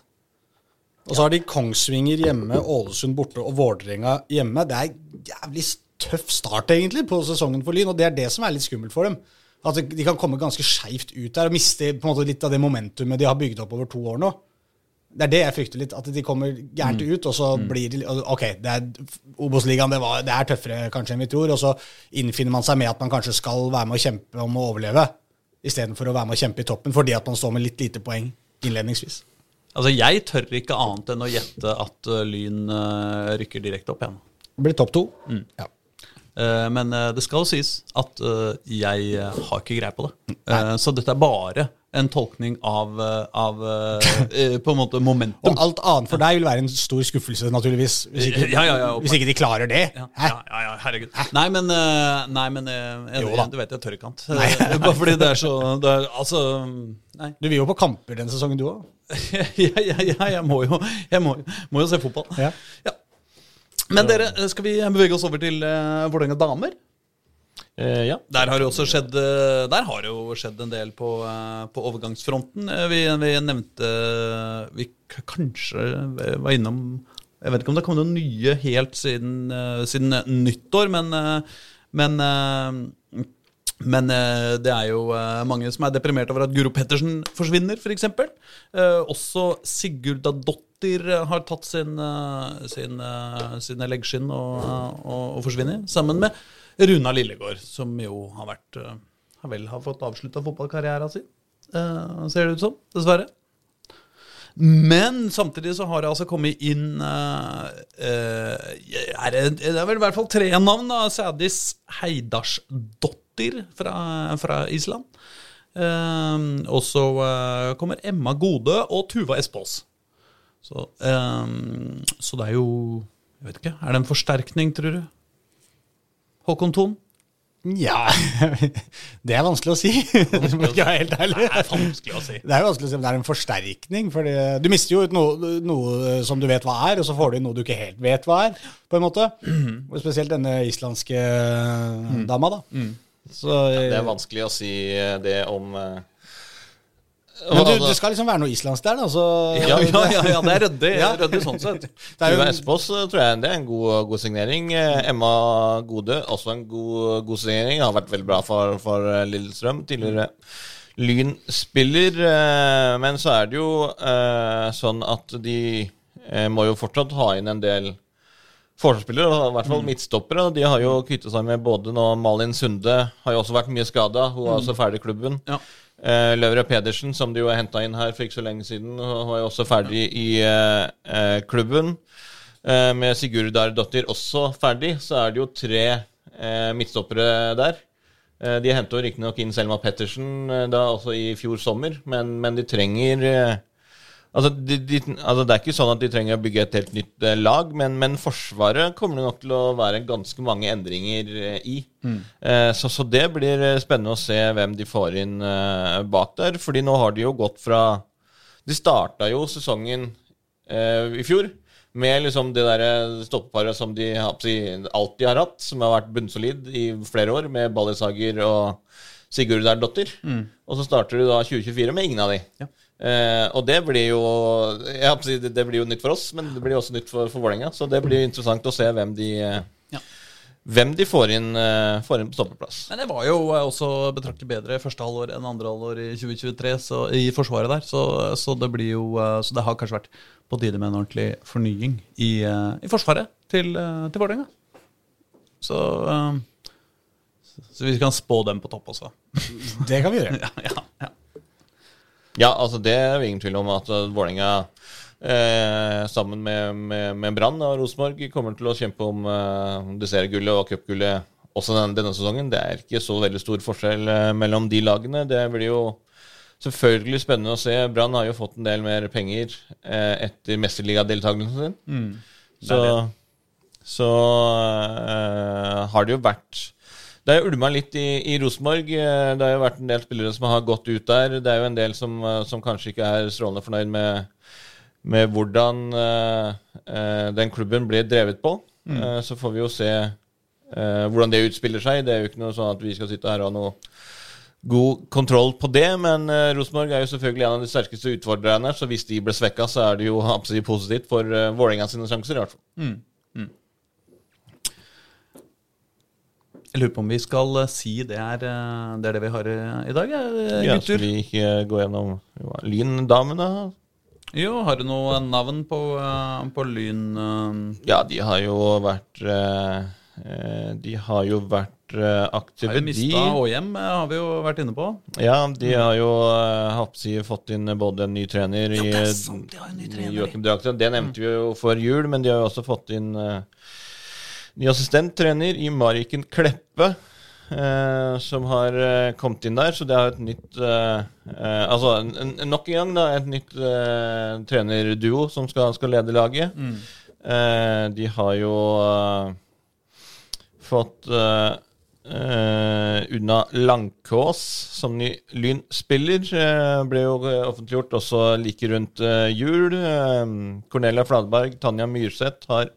Speaker 1: Og så har de Kongsvinger hjemme, Ålesund borte og Vålerenga hjemme. Det er jævlig tøff start, egentlig, på sesongen for Lyn, og det er det som er litt skummelt for dem. At de kan komme ganske skeivt ut der og miste på en måte litt av det momentumet de har bygd opp over to år nå. Det er det jeg frykter litt, at de kommer gærent ut, og så blir de Ok, det er Obos-ligaen det, var- det er tøffere kanskje enn vi tror, og så innfinner man seg med at man kanskje skal være med å kjempe om å overleve, istedenfor å være med å kjempe i toppen fordi at man står med litt lite poeng innledningsvis.
Speaker 2: Altså, Jeg tør ikke annet enn å gjette at eh, Lyn eh, rykker direkte opp igjen.
Speaker 1: Det blir topp to. Ja.
Speaker 2: Eh, Men eh, det skal sies at eh, jeg har ikke greie på det. Nei. Så dette er bare en tolkning av, av på en måte momentum.
Speaker 1: Og alt annet for deg vil være en stor skuffelse, naturligvis, hvis ikke,
Speaker 2: Ja, ja, ja,
Speaker 1: hvis ikke de klarer det.
Speaker 2: Ja,
Speaker 1: Hæ?
Speaker 2: ja, ja, herregud. Nei, men, nei, men jeg,
Speaker 1: Jo
Speaker 2: du vet jeg tør ikke annet. Bare fordi det er så det er, Altså, nei.
Speaker 1: Du vil jo på kamper denne sesongen, du òg.
Speaker 2: ja, ja, ja, jeg må jo, jeg må, må jo se fotball.
Speaker 1: Ja.
Speaker 2: Ja. Men dere, eh, skal vi bevege oss over til uh, Vålerenga damer?
Speaker 3: Uh, ja.
Speaker 2: Der har det også skjedd eh, Der har det jo skjedd en del på, uh, på overgangsfronten. Eh, Vi, vi nevnte Vi kanskje var innom Jeg vet ikke om det kom noen nye helt siden, eh, siden nyttår, men, eh, men eh, men eh, det er jo eh, mange som er deprimert over at Guro Pettersen forsvinner, f.eks. Uh, også Sigurda Dottir eh, har tatt sin, eh, sin, eh, sine leggskinn og, og, og forsvinner, sammen med Runa Lillegård, som jo har vært har vel har fått avslutta fotballkarrieren sin, ser det ut som. Dessverre. Men samtidig så har det altså kommet inn uh, uh, er det, det er vel i hvert fall tre navn. da Sædis Heidarsdottir fra, fra Island. Uh, og så kommer Emma Gode og Tuva Espås. Så, um, så det er jo Jeg vet ikke. Er det en forsterkning, tror du? Håkon Thon?
Speaker 1: Nja Det er vanskelig å si, skal være helt.
Speaker 2: Det er vanskelig å si.
Speaker 1: Det er vanskelig å si men det er en forsterkning. For du mister jo ut noe, noe som du vet hva er, og så får du inn noe du ikke helt vet hva er. på en måte. Og Spesielt denne islandske dama, da. Så,
Speaker 3: Det er vanskelig å si eh, det om eh,
Speaker 1: men du, det skal liksom være noe islandsk der, da. Så,
Speaker 2: Ja, ja, ja, ja det er ryddig,
Speaker 1: Ja.
Speaker 2: ryddig sånn sett.
Speaker 1: Det jo
Speaker 3: Espås eh, tror jeg det er en god, god signering. Eh, Emma Gode, også en god, god signering. Har vært veldig bra for, for eh, Lillestrøm. Tidligere Lyn-spiller. Men så er det jo sånn at de må jo fortsatt ha inn en del forsvarsspillere, i hvert fall midtstoppere. De har jo kvittet seg med både nå Malin Sunde har jo også vært mye skada. Hun er også ferdig i klubben.
Speaker 2: Ja.
Speaker 3: Eh, Løvre Pedersen, som de jo henta inn her for ikke så lenge siden, er jo også ferdig i uh, klubben. Uh, med Sigurdar Dottir også ferdig, så er det jo tre midtstoppere der. De henta riktignok inn Selma Pettersen da også i fjor sommer, men, men de trenger Altså, de, de, altså, Det er ikke sånn at de trenger å bygge et helt nytt eh, lag, men, men Forsvaret kommer det nok til å være ganske mange endringer eh, i. Eh, så, så det blir eh, spennende å se hvem de får inn bak der. fordi nå har de jo gått fra De starta jo sesongen eh, i fjor med liksom det der stoppeparet som de alltid har hatt, som har vært bunnsolid i flere år, med Ballisager og Sigurd Dottir. Og så starter du da 2024 med ingen av de.
Speaker 2: Ja.
Speaker 3: Eh, og det blir jo jeg det, blir jo nytt for oss, men det blir også nytt for, for Vålerenga. Så det blir interessant å se hvem de,
Speaker 2: Ja.
Speaker 3: hvem de får, inn, eh, får inn på stoppeplass.
Speaker 2: Men det var jo eh, også betraktelig bedre første halvår enn andre halvår i 2023 så, i forsvaret der. Så, så det blir jo eh, Så det har kanskje vært på tide med en ordentlig fornying i, i forsvaret til, til Vålerenga. Så Så vi kan spå dem på topp også.
Speaker 1: Det kan vi gjøre.
Speaker 2: Ja, ja, ja.
Speaker 3: Ja, altså det er jo ingen tvil om at uh, Vålerenga eh, sammen med, med, med Brann og Rosenborg kommer til å kjempe om eh, dessertgullet og cupgullet også denne, denne sesongen. Det er ikke så veldig stor forskjell eh, mellom de lagene. Det blir jo selvfølgelig spennende å se. Brann har jo fått en del mer penger eh, etter mesterligadeltakelsen sin. Så, så eh, har det jo vært Det har ulma litt i, i Rosenborg. Eh, Det har jo vært en del spillere som har gått ut der. Det er jo en del som, eh, som kanskje ikke er strålende fornøyd med, med hvordan eh, den klubben ble drevet på. Eh, så får vi jo se uh, hvordan det utspiller seg. Det er jo ikke noe sånn at vi skal sitte her og ha noe god kontroll på det. Men uh, Rosenborg er jo selvfølgelig en av de sterkeste utfordrerne, så hvis de ble svekka, så er det jo absolutt positivt for uh, Vålerenga sine sjanser, i hvert fall.
Speaker 2: Jeg lurer på om vi skal eh, si det er eh, det, er det vi har eh, i dag, eh,
Speaker 3: Ja,
Speaker 2: gutter.
Speaker 3: skal vi ikke gå gjennom Lyndamene?
Speaker 2: Jo, har du noe navn på, på Lyn?
Speaker 3: Ja, de har jo vært De har jo vært
Speaker 2: Har
Speaker 3: aktive,
Speaker 2: jo mista Åhjem, har vi jo vært inne på.
Speaker 3: Ja, de har jo Hapsi fått inn både en ny trener Jo,
Speaker 2: det er sant, de har en ny trener.
Speaker 3: Joachim Drakten. Det nevnte vi jo før jul, men de har jo også fått inn uh, ny assistenttrener i Mariken Kleppe. eh, som har eh, kommet inn der, så det er et nytt eh, eh, Altså en, en, nok en gang da, et nytt eh, trenerduo som skal, skal lede laget. Eh, de har jo fått unna Langkås som ny Lyn-spiller. Eh, ble jo offentliggjort også like rundt jul. Cornelia Fladberg, Tanja Myrseth har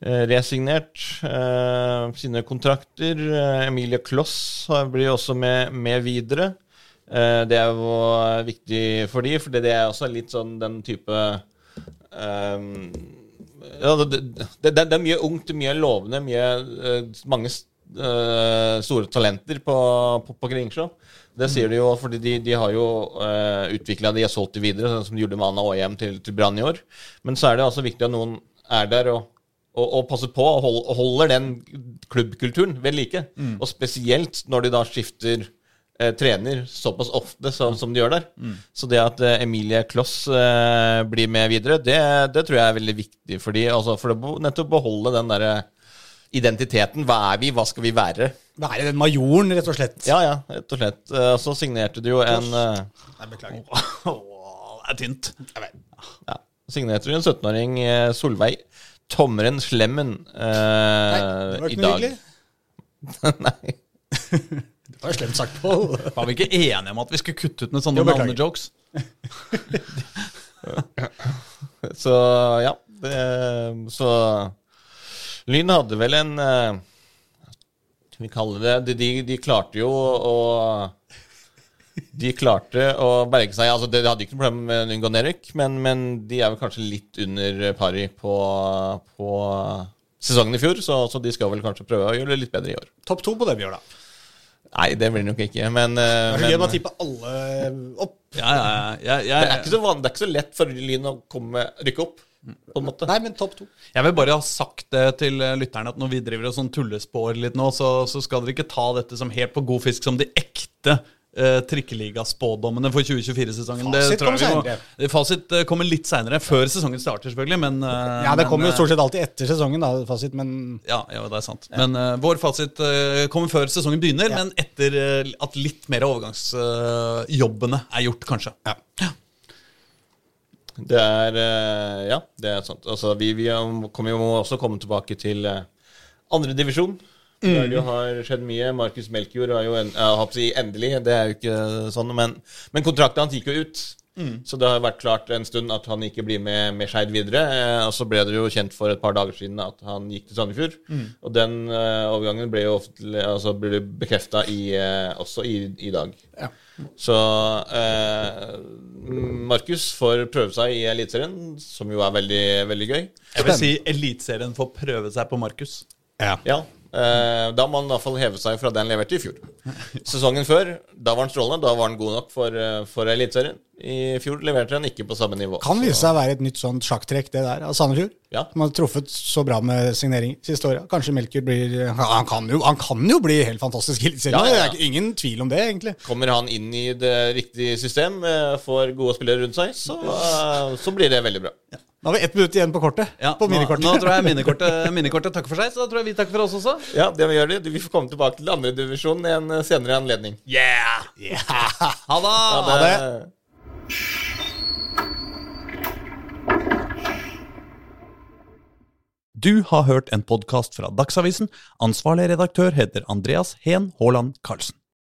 Speaker 3: resignert eh, sine kontrakter. Eh, Emilie Kloss har- blir også med, med videre. Eh, det er jo eh, viktig for de, for det er også litt sånn den type eh, ja, det, det, det, er mye ungt, mye lovende, mye, eh, mange eh, store talenter på, på, på Kringsjå. Det sier de jo, fordi de, de har jo uh, utvikla de og solgt de videre, sånn som de gjorde med Anna Aahjem til, til Brann i år. Men så er det altså viktig at noen er der og, og, og passer på og hold, holder den klubbkulturen ved like. Og spesielt når de da skifter eh, trener såpass ofte som, som de gjør der. Så det at eh, Emilie Kloss eh, blir med videre, det, det tror jeg er veldig viktig for de, altså for å nettopp beholde den derre identiteten. Hva er vi, hva skal vi være?
Speaker 1: Være den majoren, rett og slett.
Speaker 3: Ja, ja, rett og slett. Eh, Så signerte du jo en eh,
Speaker 1: Nei, beklager.
Speaker 2: Det er tynt.
Speaker 3: ja, signerte du en 17-åring, eh, Solveig Tomren Slemmen, uh,
Speaker 1: Nei, det var
Speaker 3: i dag. Nei.
Speaker 1: Det var slemt sagt, Pål.
Speaker 2: Var vi ikke enige om at vi skulle kutte ut med sånne
Speaker 1: Jo,
Speaker 2: navnejokes?
Speaker 3: Så ja. Det, så Lyn hadde vel en eh, Skal vi kalle det De, de, de klarte jo å De klarte å berge seg. Altså, de hadde ikke noe problem med å unngå nedrykk, men, men de er vel kanskje litt under pari på, på sesongen i fjor, så, så de skal vel kanskje prøve å gjøre det litt bedre i år.
Speaker 1: Topp to på det vi gjør, da.
Speaker 3: Nei, det blir det nok ikke, men, eh,
Speaker 1: Det er så gøy å bare tippe alle opp.
Speaker 2: Ja, ja, ja.
Speaker 3: Det, er ikke så van, det er ikke så lett for Lyn å komme, rykke opp, på en måte.
Speaker 1: Nei, men topp to.
Speaker 2: jeg vil bare ha sagt det til lytterne at når vi driver og sånn tullespår litt nå, så, så skal dere ikke ta dette som helt på god fisk som de ekte eh, trikkeligaspådommene for 2024-sesongen.
Speaker 1: Fasit kommer.
Speaker 2: Fasit eh, kommer litt seinere, før sesongen starter, selvfølgelig. Men, uh,
Speaker 1: Ja, det
Speaker 2: men,
Speaker 1: kommer jo stort sett alltid etter sesongen, da, fasit, men
Speaker 2: Ja, ja, det er sant. Men uh, vår fasit kommer før sesongen begynner,
Speaker 1: Ja.
Speaker 2: men etter at litt mer av overgangsjobbene er gjort, kanskje.
Speaker 1: ja.
Speaker 3: Det er Ja, det er sant. Altså, vi, vi er- kommer jo også komme tilbake til uh, Der det har skjedd mye. Markus Melkjord har jo en, si endelig, det er jo ikke sånn, men, men kontrakten hans gikk jo ut. Så det har vært klart en stund at han ikke blir med, med Skeid videre. Eh, og så ble det jo kjent for et par dager siden at han gikk til Sandefjord. Og den eh, overgangen ble jo offentlig, altså ble bekrefta også i, i dag.
Speaker 1: Ja.
Speaker 3: Så eh, Markus får prøve seg i Eliteserien, som jo er veldig, veldig gøy.
Speaker 2: Jeg vil si Eliteserien får prøve seg på Markus.
Speaker 1: ja.
Speaker 3: Ja, eh, Da må han i hvert fall heve seg fra det han leverte i fjor. Sesongen før, da var han strålende. Da var han god nok for, eh, for Eliteserien. I fjor leverte han ikke på samme nivå.
Speaker 1: Kan vise seg å være et nytt sånt sjakktrekk, det der, av Sandefjord.
Speaker 3: Ja.
Speaker 1: Som har truffet så bra med signering siste året. Kanskje Melker blir han kan, jo, han kan jo bli helt fantastisk i Eliteserien.
Speaker 3: Ja, ja, ja.
Speaker 1: Det er ingen tvil om det, egentlig.
Speaker 3: Kommer han inn i det riktige system, eh, får gode spillere rundt seg, så, så blir det veldig bra.
Speaker 1: Nå har vi ett minutt igjen på kortet.
Speaker 2: Ja,
Speaker 1: på minikortet.
Speaker 2: nå tror jeg minikortet, minikortet takker for seg, så da tror jeg vi takker for oss også.
Speaker 3: Ja, det vi gjør det. Vi får komme tilbake til andredivisjon i en eh, senere anledning.
Speaker 2: Yeah! Ha det!
Speaker 3: Ha
Speaker 1: det.
Speaker 2: Du har hørt en podkast fra Dagsavisen. Ansvarlig redaktør heter Andreas Heen Haaland Karlsen.